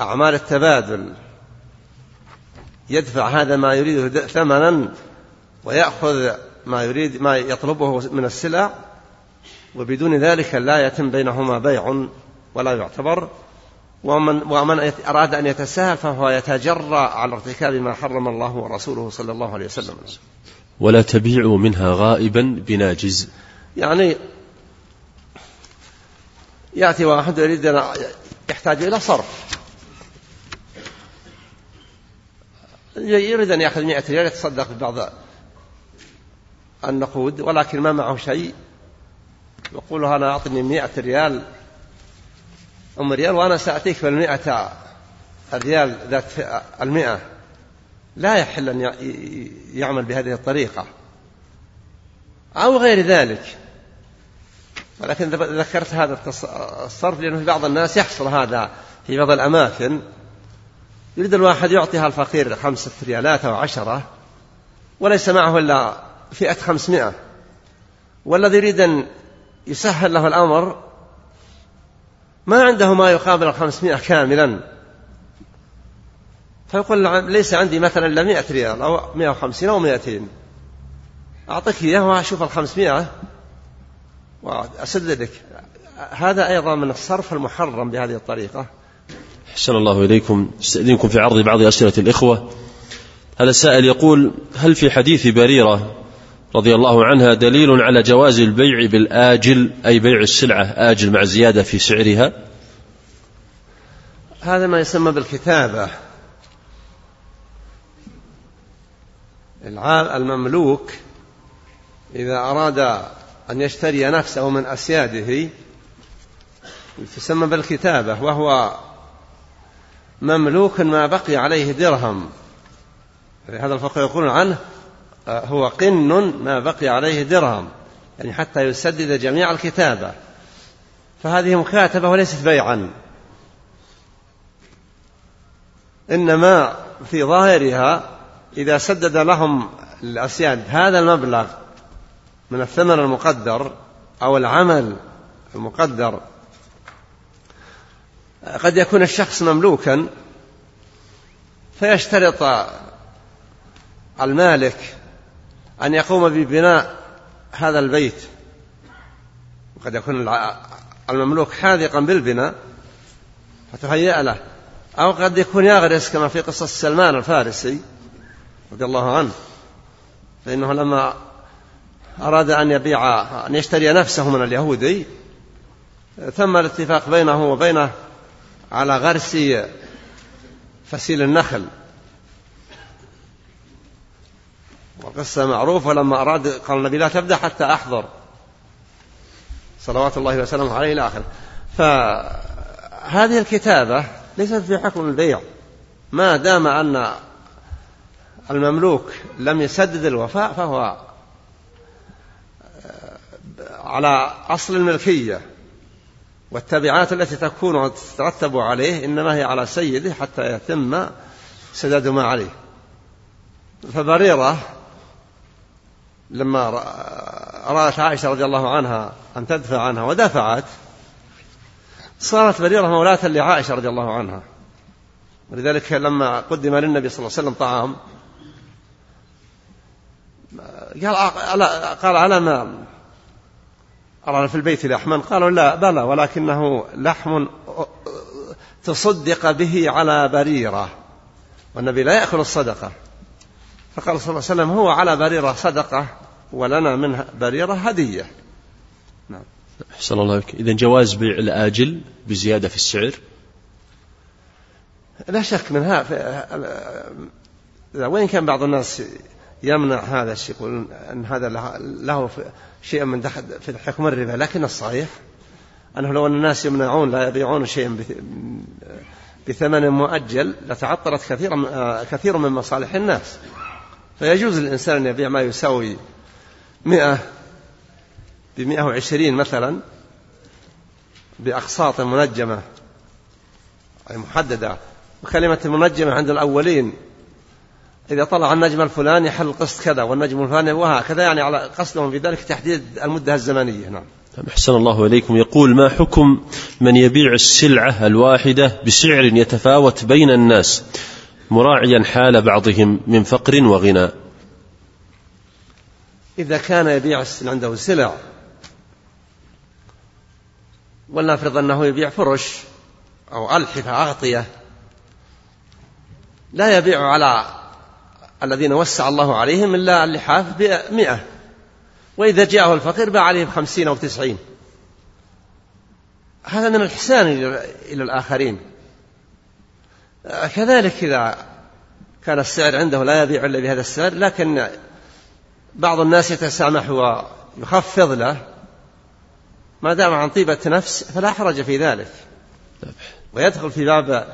أعمال التبادل. يدفع هذا ما يريده ثمنا ويأخذ ما يريد ما يطلبه من السلع وبدون ذلك لا يتم بينهما بيع ولا يعتبر. ومن ومن أراد أن يتساهل فهو يتجرأ على ارتكاب ما حرم الله ورسوله صلى الله عليه وسلم. ولا تبيعوا منها غائبا بناجز يعني يأتي واحد يريد يحتاج إلى صرف. يريد أن يأخذ مئة ريال يتصدق ببعض النقود ولكن ما معه شيء. يقول أنا أعطني مئة ريال أم ريال وأنا سأتيك بالمئة الريال ذات المئة. لا يحل أن يعمل بهذه الطريقة أو غير ذلك. ولكن ذكرت هذا الصرف لأنه في بعض الناس يحصل هذا في بعض الأماكن. يريد الواحد يعطيها الفقير خمسة ريالات أو عشرة وليس معه إلا فئة خمسمائة. والذي يريد أن يسهل له الأمر ما عنده ما يقابل الخمسمائة كاملا. فيقول ليس عندي مثلا إلا مئة ريال أو مئة وخمسين أو مئتين. أعطيك إياه وأشوف الخمسمائة وأسددك. هذا أيضا من الصرف المحرم بهذه الطريقة. أحسن الله إليكم. استأذنكم في عرض بعض أسئلة الإخوة. هذا السائل يقول هل في حديث بريرة رضي الله عنها دليل على جواز البيع بالآجل أي بيع السلعة آجل مع زيادة في سعرها؟ هذا ما يسمى بالكتابة. المملوك إذا أراد أن يشتري نفسه من أسياده تسمى بالكتابة وهو مملوك ما بقي عليه درهم. هذا الفقه يقولون عنه آه، هو قن ما بقي عليه درهم يعني حتى يسدد جميع الكتابة. فهذه مكاتبة وليست بيعا. إنما في ظاهرها إذا سدد لهم الأسياد هذا المبلغ من الثمن المقدر أو العمل المقدر قد يكون الشخص مملوكا فيشترط المالك أن يقوم ببناء هذا البيت. وقد يكون المملوك حاذقا بالبناء فتهيأ له. أو قد يكون يغرس كما في قصة سلمان الفارسي رضي الله عنه. فإنه لما أراد أن يبيع أن يشتري نفسه من اليهودي تم الاتفاق بينه وبينه على غرس فسيل النخل. والقصة معروفة لما أراد قال النبي لا تبدأ حتى أحضر. صلوات الله وسلامه عليه إلى آخره. فهذه الكتابة ليست في حكم البيع. ما دام أن المملوك لم يسدد الوفاء فهو على أصل الملكية والتبعات التي تكون وتترتب عليه إنما هي على سيده حتى يتم سداد ما عليه فبريرة لما رأت عائشة رضي الله عنها أن تدفع عنها ودفعت صارت بريرة مولاة لعائشة رضي الله عنها ولذلك لما قدم للنبي صلى الله عليه وسلم طعام قال على ما أرى في البيت لحما قالوا لا بلى ولكنه لحم تصدق به على بريرة والنبي لا يأكل الصدقة. فقال صلى الله عليه وسلم هو على بريرة صدقة ولنا من بريرة هدية. نعم. أحسن الله لك إذا جواز بيع الآجل بزيادة في السعر؟ لا شك من هذا وين كان بعض الناس يمنع هذا الشيء يقول أن هذا له شيء من دخل في حكم الربا لكن الصحيح أنه لو أن الناس يمنعون لا يبيعون شيئا بثمن مؤجل لتعطلت كثيرا كثير من مصالح الناس. فيجوز للإنسان أن يبيع ما يساوي مئة بمئة وعشرين مثلا بأقساط منجمة أي محددة. وكلمة منجمة عند الأولين إذا طلع النجم الفلاني حل القسط كذا والنجم الفلاني وهكذا يعني على قصدهم في ذلك تحديد المدة الزمنية نعم. أحسن الله إليكم. يقول ما حكم من يبيع السلعة الواحدة بسعر يتفاوت بين الناس مراعيا حال بعضهم من فقر وغنى إذا كان يبيع عنده سلع ولنفرض أنه يبيع فرش أو ألحفة أغطية لا يبيع على الذين وسع الله عليهم إلا اللحاف بمئة. وإذا جاءه الفقير باع عليه بخمسين أو تسعين. هذا من الإحسان إلى الآخرين. كذلك إذا كان السعر عنده لا يبيع إلا بهذا السعر لكن بعض الناس يتسامح ويخفض له. ما دام عن طيبة نفس فلا حرج في ذلك. ويدخل في باب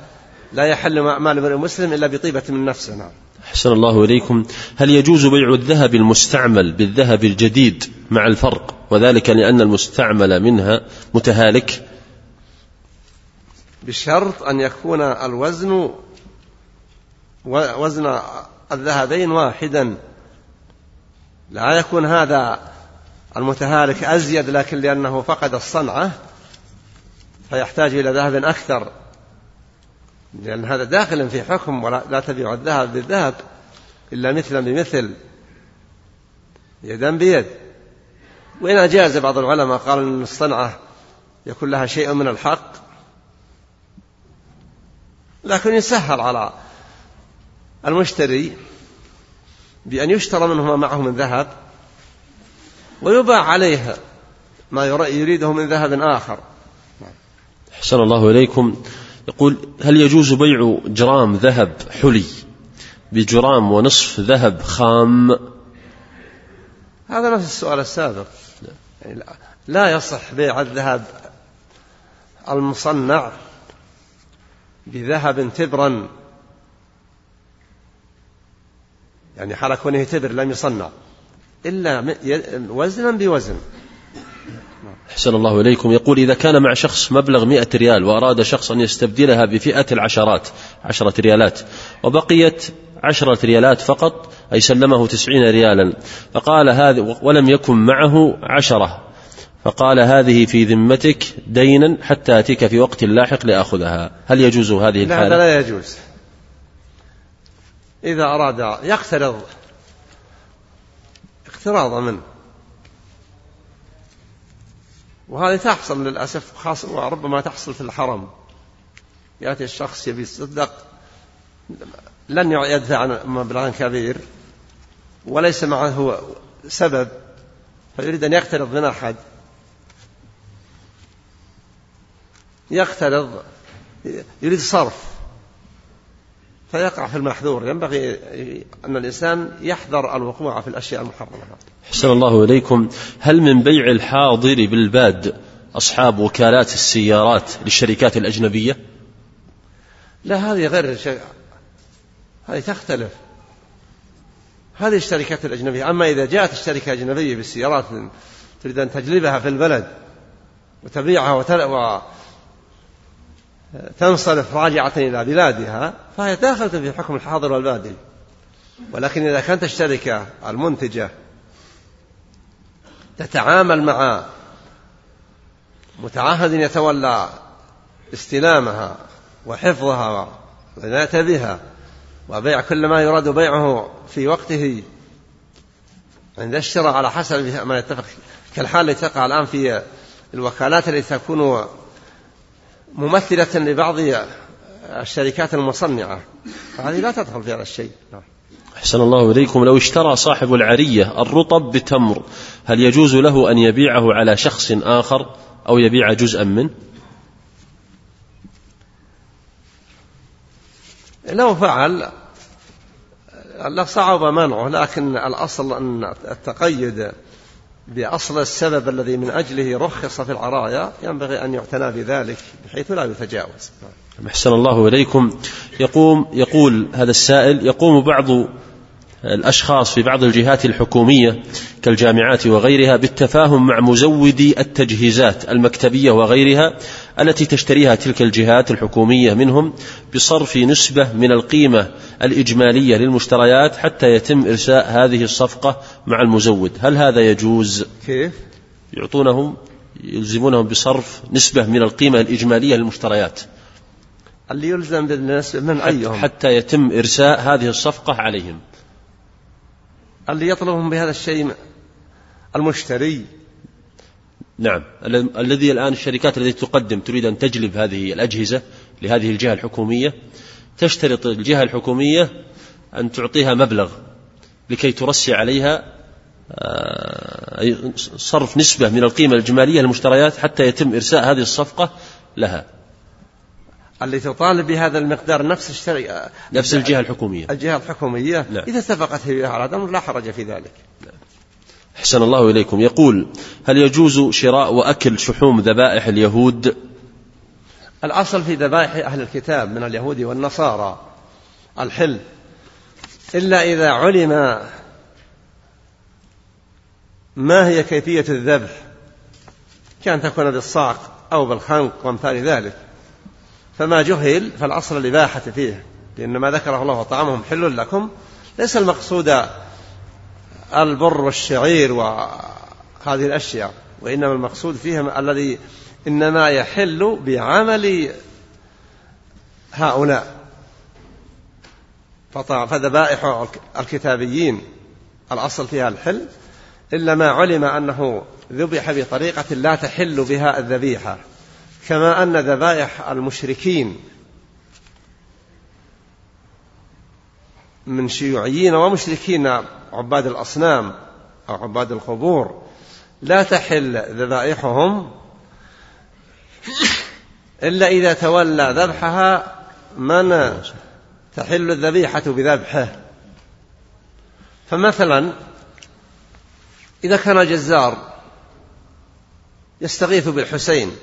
لا يحل مال امرئ مسلم إلا بطيبة من نفسه. نعم. أحسن الله إليكم. هل يجوز بيع الذهب المستعمل بالذهب الجديد مع الفرق؟ وذلك لأن المستعمل منها متهالك. بشرط أن يكون الوزن وزن الذهبين واحدا. لا يكون هذا المتهالك أزيد لكن لأنه فقد الصنعة فيحتاج إلى ذهب أكثر. لأن هذا داخل في حكم ولا لا تبيع الذهب بالذهب إلا مثلا بمثل يدا بيد. وإن أجاز بعض العلماء قال أن الصنعة يكون لها شيء من الحق. لكن يسهل على المشتري بأن يشترى منه ما معه من ذهب ويباع عليه ما يريده من ذهب آخر. أحسن الله إليكم. يقول هل يجوز بيع جرام ذهب حلي بجرام ونصف ذهب خام؟ هذا نفس السؤال السابق. لا يصح بيع الذهب المصنع بذهب تبرا. يعني حال كونه تبر لم يصنع. إلا وزنا بوزن. أحسن الله إليكم. يقول إذا كان مع شخص مبلغ مئة ريال وأراد شخص أن يستبدلها بفئة العشرات عشرة ريالات وبقيت عشرة ريالات فقط أي سلمه تسعين ريالا فقال هذا ولم يكن معه عشرة فقال هذه في ذمتك دينا حتى أتيك في وقت لاحق لآخذها. هل يجوز هذه الحالة؟ لا لا يجوز. إذا أراد يقترض اقتراضا منه. وهذه تحصل للأسف خاصة وربما تحصل في الحرم. يأتي الشخص يبي يتصدق لن يدفع مبلغا كبير وليس معه سبب فيريد أن يقترض من أحد. يقترض يريد صرف. فيقع في المحذور. ينبغي أن الإنسان يحذر الوقوع في الأشياء المحرمة. حسن الله إليكم. هل من بيع الحاضر بالباد أصحاب وكالات السيارات للشركات الأجنبية؟ لا هذه غير شيء. هذه تختلف. هذه الشركات الأجنبية. أما إذا جاءت الشركة الأجنبية بالسيارات تريد أن تجلبها في البلد وتبيعها تنصرف راجعة إلى بلادها فهي داخلة في حكم الحاضر والبادي ولكن إذا كانت الشركة المنتجة تتعامل مع متعهد يتولى استلامها وحفظها والعناية بها وبيع كل ما يراد بيعه في وقته عند الشراء على حسب ما يتفق كالحال التي تقع الآن في الوكالات التي تكون ممثلة لبعض الشركات المصنعة. فهذه لا تدخل في هذا الشيء. نعم. أحسن الله إليكم. لو اشترى صاحب العرية الرطب بتمر هل يجوز له أن يبيعه على شخص آخر أو يبيع جزءا منه؟ لو فعل لصعب منعه لكن الأصل أن التقيد بأصل السبب الذي من أجله رخص في العرايا ينبغي أن يعتنى بذلك بحيث لا يتجاوز. أحسن الله إليكم. يقوم يقول هذا السائل يقوم بعض الأشخاص في بعض الجهات الحكومية كالجامعات وغيرها بالتفاهم مع مزودي التجهيزات المكتبية وغيرها التي تشتريها تلك الجهات الحكومية منهم بصرف نسبة من القيمة الإجمالية للمشتريات حتى يتم إرساء هذه الصفقة مع المزود. هل هذا يجوز؟ كيف؟ يعطونهم يلزمونهم بصرف نسبة من القيمة الإجمالية للمشتريات. اللي يلزم بالنسبة من أيهم؟ حتى يتم إرساء هذه الصفقة عليهم. اللي يطلبهم بهذا الشيء المشتري. نعم. الذي الآن الشركات التي تقدم تريد أن تجلب هذه الأجهزة لهذه الجهة الحكومية تشترط الجهة الحكومية أن تعطيها مبلغ لكي ترسي عليها آه، صرف نسبة من القيمة الإجمالية للمشتريات حتى يتم إرساء هذه الصفقة لها. اللي تطالب بهذا المقدار نفس الشركة نفس الجهة الحكومية. الجهة الحكومية. نعم. إذا اتفقت هي على الأمر لا حرج في ذلك. نعم. أحسن الله إليكم. يقول هل يجوز شراء وأكل شحوم ذبائح اليهود؟ الأصل في ذبائح أهل الكتاب من اليهود والنصارى الحل. إلا إذا علم ما هي كيفية الذبح كأن تكون بالصعق أو بالخنق وأمثال ذلك. فما جهل فالأصل الإباحة فيه لأن ما ذكره الله طعامهم حل لكم. ليس المقصود البر والشعير وهذه الأشياء وإنما المقصود فيها الذي إنما يحل بعمل هؤلاء. فذبائح الكتابيين الأصل فيها الحل إلا ما علم أنه ذبح بطريقة لا تحل بها الذبيحة. كما أن ذبائح المشركين من شيوعيين ومشركين عباد الأصنام أو عباد القبور لا تحل ذبائحهم إلا إذا تولى ذبحها من تحل الذبيحة بذبحه. فمثلا إذا كان جزار يستغيث بالحسين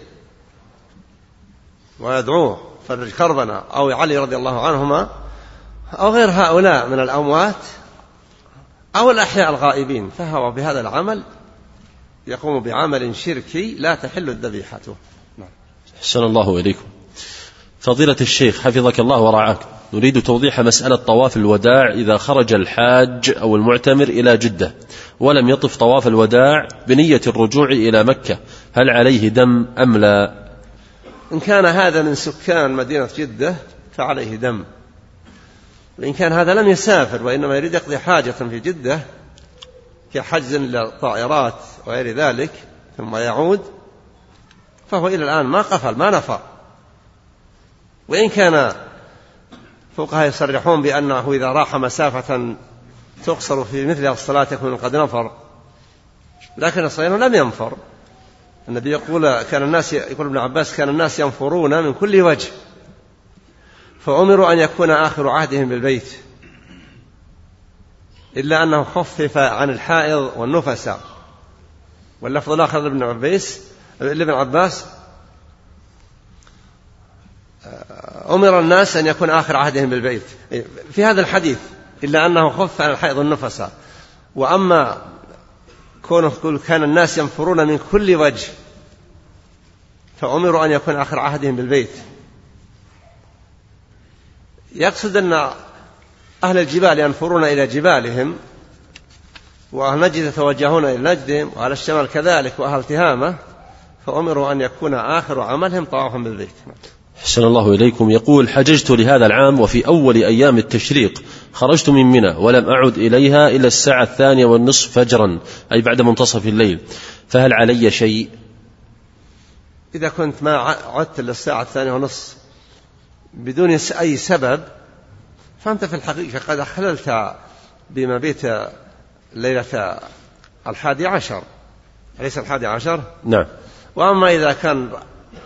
ويدعوه فرج كربنا أو علي رضي الله عنهما أو غير هؤلاء من الأموات أو الأحياء الغائبين فهو بهذا العمل يقوم بعمل شركي لا تحل الذبيحة. نعم. أحسن الله إليكم. فضيلة الشيخ حفظك الله ورعاك. نريد توضيح مسألة طواف الوداع إذا خرج الحاج أو المعتمر إلى جدة ولم يطف طواف الوداع بنية الرجوع إلى مكة هل عليه دم أم لا؟ إن كان هذا من سكان مدينة جدة فعليه دم. وإن كان هذا لم يسافر وإنما يريد يقضي حاجة في جدة كحجز للطائرات وغير ذلك ثم يعود فهو إلى الآن ما قفل ما نفر. وإن كان فقهاء يصرحون بأنه إذا راح مسافة تقصر في مثل الصلاة يكون قد نفر لكن الصحيح لم ينفر. النبي يقول كان الناس يقول ابن عباس كان الناس ينفرون من كل وجه فأمروا أن يكون آخر عهدهم بالبيت إلا أنه خفف عن الحائض والنفساء واللفظ الآخر لابن عباس لابن عباس أمر الناس أن يكون آخر عهدهم بالبيت. في هذا الحديث إلا أنه خف عن الحائض والنفساء وأما كونه كان الناس ينفرون من كل وجه فأمروا أن يكون آخر عهدهم بالبيت. يقصد أن أهل الجبال ينفرون إلى جبالهم وأهل نجد يتوجهون إلى نجدهم وأهل الشمال كذلك وأهل تهامة فأمروا أن يكون آخر عملهم طوافا بالبيت. حسن الله إليكم. يقول حججت لهذا العام وفي أول أيام التشريق خرجت من منى ولم أعد إليها إلى الساعة الثانية والنصف فجرا أي بعد منتصف الليل. فهل علي شيء؟ إذا كنت ما عدت للساعة الثانية ونصف بدون أي سبب فأنت في الحقيقة قد أخللت بما بيت ليلة الحادي عشر. أليس الحادي عشر؟ نعم. وأما إذا كان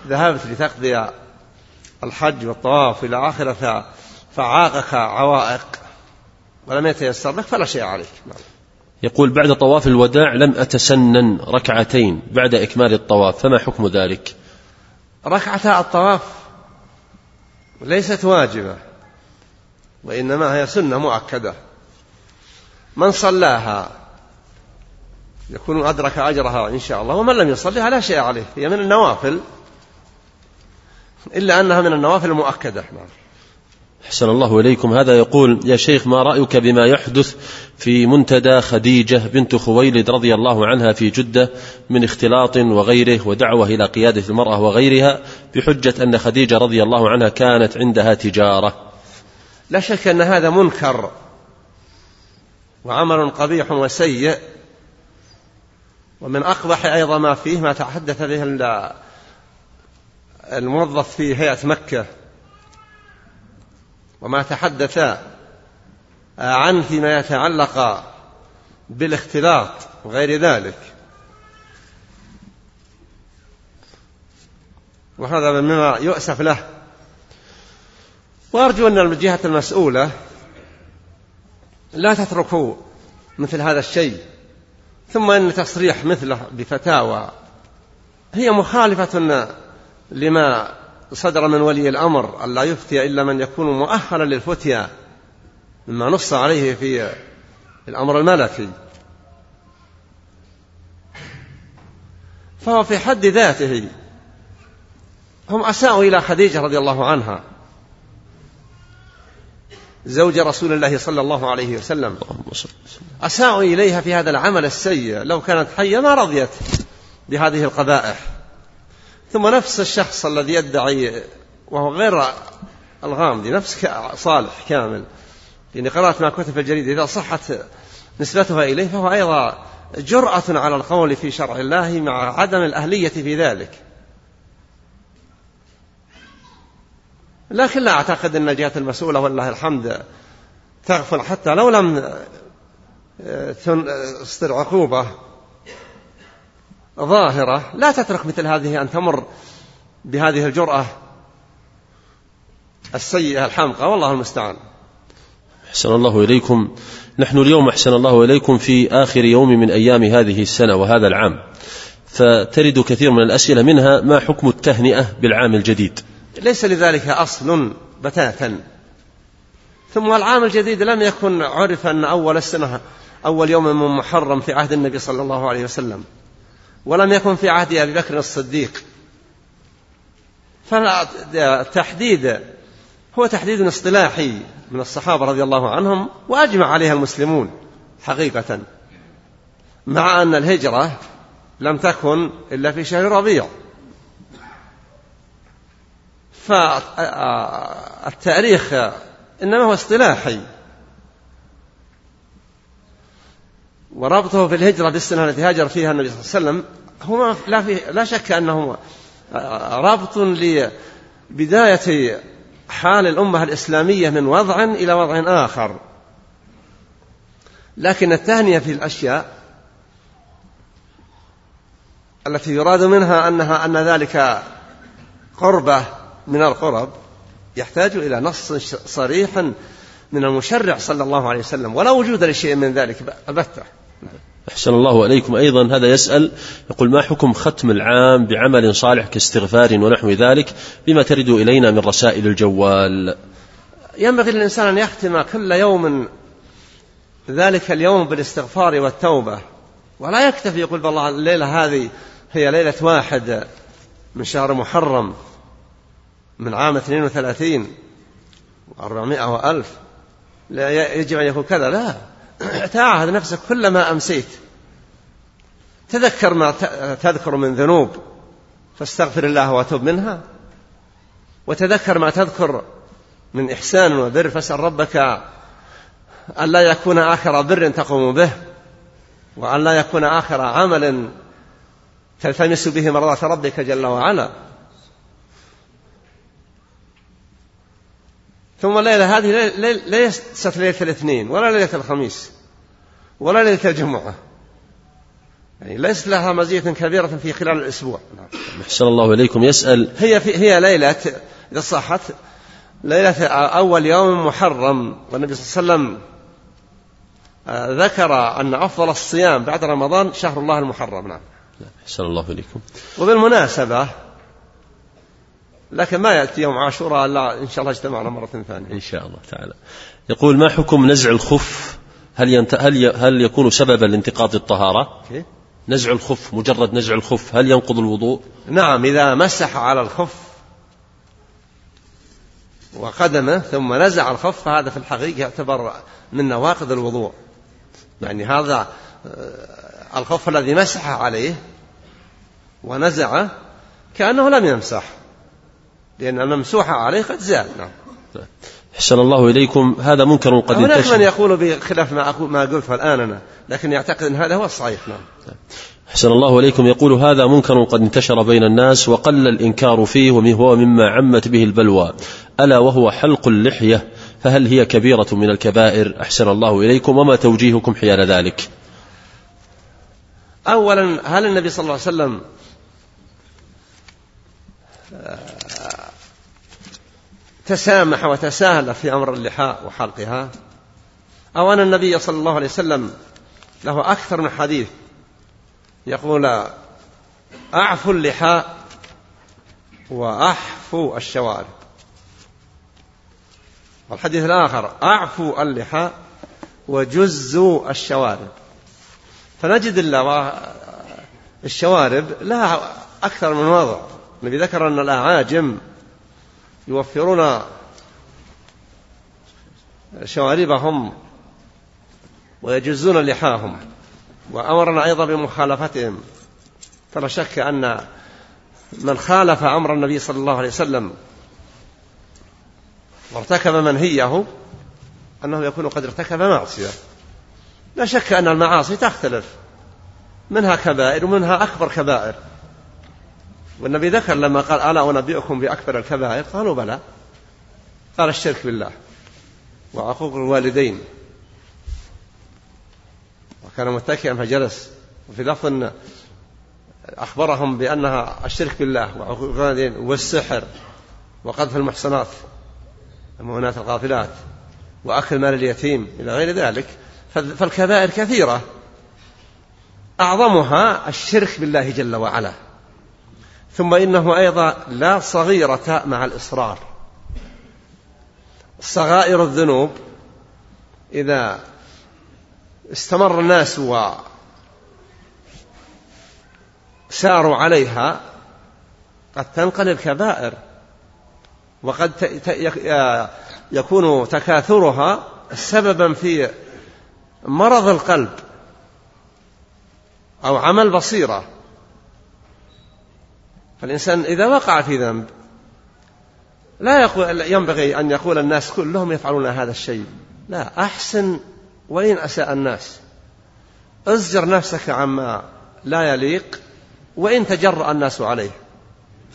ذهبت لتقضي الحج والطواف إلى آخرة فعاقك عوائق. ولم يتيسر لك فلا شيء عليك. نعم. يقول بعد طواف الوداع لم أتسنن ركعتين بعد إكمال الطواف فما حكم ذلك؟ ركعتا الطواف ليست واجبة وإنما هي سنة مؤكدة. من صلاها يكون أدرك أجرها إن شاء الله ومن لم يصلها لا شيء عليه هي من النوافل إلا أنها من النوافل المؤكدة. نعم. أحسن الله إليكم. هذا يقول يا شيخ ما رأيك بما يحدث في منتدى خديجة بنت خويلد رضي الله عنها في جدة من اختلاط وغيره ودعوة إلى قيادة المرأة وغيرها بحجة أن خديجة رضي الله عنها كانت عندها تجارة لا شك أن هذا منكر وعمل قبيح وسيء. ومن أقبح أيضا ما فيه ما تحدث به الموظف في هيئة مكة. وما تحدث عنه فيما يتعلق بالاختلاط وغير ذلك. وهذا مما يؤسف له. وأرجو أن الجهة المسؤولة لا تتركوا مثل هذا الشيء ثم أن تصريح مثله بفتاوى. هي مخالفة لما صدر من ولي الأمر ألا يفتي إلا من يكون مؤهلا للفتيا مما نص عليه في الأمر الملكي. فهو في حد ذاته هم أساءوا إلى خديجة رضي الله عنها زوج رسول الله صلى الله عليه وسلم. أساءوا إليها في هذا العمل السيء لو كانت حية ما رضيت بهذه القبائح. ثم نفس الشخص الذي يدعي وهو غير الغامدي نفس صالح كامل. يعني قرأت ما كتب الجريدة إذا صحت نسبتها إليه فهو أيضا جرأة على القول في شرع الله مع عدم الأهلية في ذلك. لكن لا أعتقد أن الجهات المسؤولة والله الحمد تغفل حتى لو لم تصدر عقوبة. ظاهرة. لا تترك مثل هذه أن تمر بهذه الجرأة السيئة الحمقى. والله المستعان. أحسن الله إليكم. نحن اليوم أحسن الله إليكم في آخر يوم من أيام هذه السنة وهذا العام. فترد كثير من الأسئلة منها ما حكم التهنئة بالعام الجديد؟ ليس لذلك أصل بتاتا. ثم العام الجديد لم يكن عرف أن أول السنة أول يوم من محرم في عهد النبي صلى الله عليه وسلم. ولم يكن في عهد أبي بكر الصديق. فالتحديد هو تحديد اصطلاحي من الصحابة رضي الله عنهم وأجمع عليها المسلمون حقيقة مع أن الهجرة لم تكن إلا في شهر ربيع. فالتاريخ إنما هو اصطلاحي وربطه في الهجرة بالسنة التي هاجر فيها النبي صلى الله عليه وسلم هو لا, في لا شك أنه ربط لبداية حال الأمة الإسلامية من وضع إلى وضع آخر. لكن التهنية في الأشياء التي يراد منها أنها أن ذلك قربة من القرب يحتاج إلى نص صريح من المشرع صلى الله عليه وسلم ولا وجود لشيء من ذلك البتة أحسن الله عليكم. أيضا هذا يسأل يقول ما حكم ختم العام بعمل صالح كاستغفار ونحو ذلك؟ بما ترد إلينا من رسائل الجوال. ينبغي للإنسان أن يختم كل يوم ذلك اليوم بالاستغفار والتوبة. ولا يكتفي يقول والله الليلة هذه هي ليلة واحد من شهر محرم من عام 32 وأربعمائة وألف. لا يجب أن يكون كذا. لا. تعهد نفسك كلما أمسيت. تذكر ما تذكر من ذنوب فاستغفر الله وتوب منها. وتذكر ما تذكر من إحسان وبر فاسأل ربك أن لا يكون آخر بر تقوم به وأن لا يكون آخر عمل تلتمس به مرضات ربك جل وعلا. ثم الليلة هذه ليست ليلة الاثنين ولا ليلة الخميس ولا ليلة الجمعة. يعني ليست لها مزية كبيرة في خلال الأسبوع. نعم. أحسن الله إليكم. يسأل هي في هي ليلة إذا صحت ليلة أول يوم محرم والنبي صلى الله عليه وسلم آه، ذكر أن أفضل الصيام بعد رمضان شهر الله المحرم. نعم. أحسن الله إليكم. وبالمناسبة لكن ما يأتي يوم عاشوراء إلا إن شاء الله اجتمعنا مرة ثانية. إن شاء الله تعالى. يقول ما حكم نزع الخف؟ هل ينت... هل ي... هل يكون سببا لانتقاض الطهارة؟ نزع الخف مجرد نزع الخف هل ينقض الوضوء؟ نعم إذا مسح على الخف وقدمه ثم نزع الخف فهذا في الحقيقة يعتبر من نواقض الوضوء. يعني هذا آه، الخف الذي مسح عليه ونزعه كأنه لم يمسح. لأن الممسوح عليه قد زال. نعم. أحسن الله إليكم. هذا منكر قد هناك انتشر. من يقول بخلاف ما أقول ما قلته الآن أنا لكن يعتقد أن هذا هو الصحيح. نعم. أحسن الله إليكم. يقول هذا منكر قد انتشر بين الناس وقل الإنكار فيه وهو مما عمت به البلوى. ألا وهو حلق اللحية؟ فهل هي كبيرة من الكبائر؟ أحسن الله إليكم. وما توجيهكم حيال ذلك؟ أولا هل النبي صلى الله عليه وسلم تسامح وتساهل في أمر اللحاء وحلقها. أو أن النبي صلى الله عليه وسلم له أكثر من حديث يقول أعفوا اللحاء وأحفوا الشوارب. والحديث الآخر أعفوا اللحاء وجزوا الشوارب. فنجد الشوارب لها أكثر من وضع. النبي ذكر أن الأعاجم يوفرون شواربهم ويجزون لحاهم. وأمرنا أيضا بمخالفتهم. فلا شك أن من خالف أمر النبي صلى الله عليه وسلم وارتكب منهيه أنه يكون قد ارتكب معصية. لا شك أن المعاصي تختلف. منها كبائر ومنها أكبر كبائر. والنبي ذكر لما قال ألا أنبئكم بأكبر الكبائر؟ قالوا بلى. قال الشرك بالله وعقوق الوالدين. وكان متكئا فجلس. وفي لفظ أخبرهم بأنها الشرك بالله وعقوق الوالدين والسحر وقذف المحصنات المؤمنات الغافلات وأكل مال اليتيم إلى غير ذلك. فالكبائر كثيرة. أعظمها الشرك بالله جل وعلا. ثم إنه أيضا لا صغيرة مع الإصرار. صغائر الذنوب إذا استمر الناس وساروا عليها قد تنقلب كبائر وقد يكون تكاثرها سببا في مرض القلب أو عمل بصيرة. فالإنسان إذا وقع في ذنب لا يقول ينبغي أن يقول الناس كلهم يفعلون هذا الشيء. لا أحسن وإن أساء الناس. أزجر نفسك عما لا يليق وإن تجرأ الناس عليه.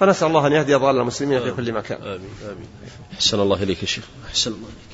فنسأل الله أن يهدي ضال المسلمين في كل مكان. آمين. آمين. أحسن الله إليك يا شيخ. أحسن الله إليك.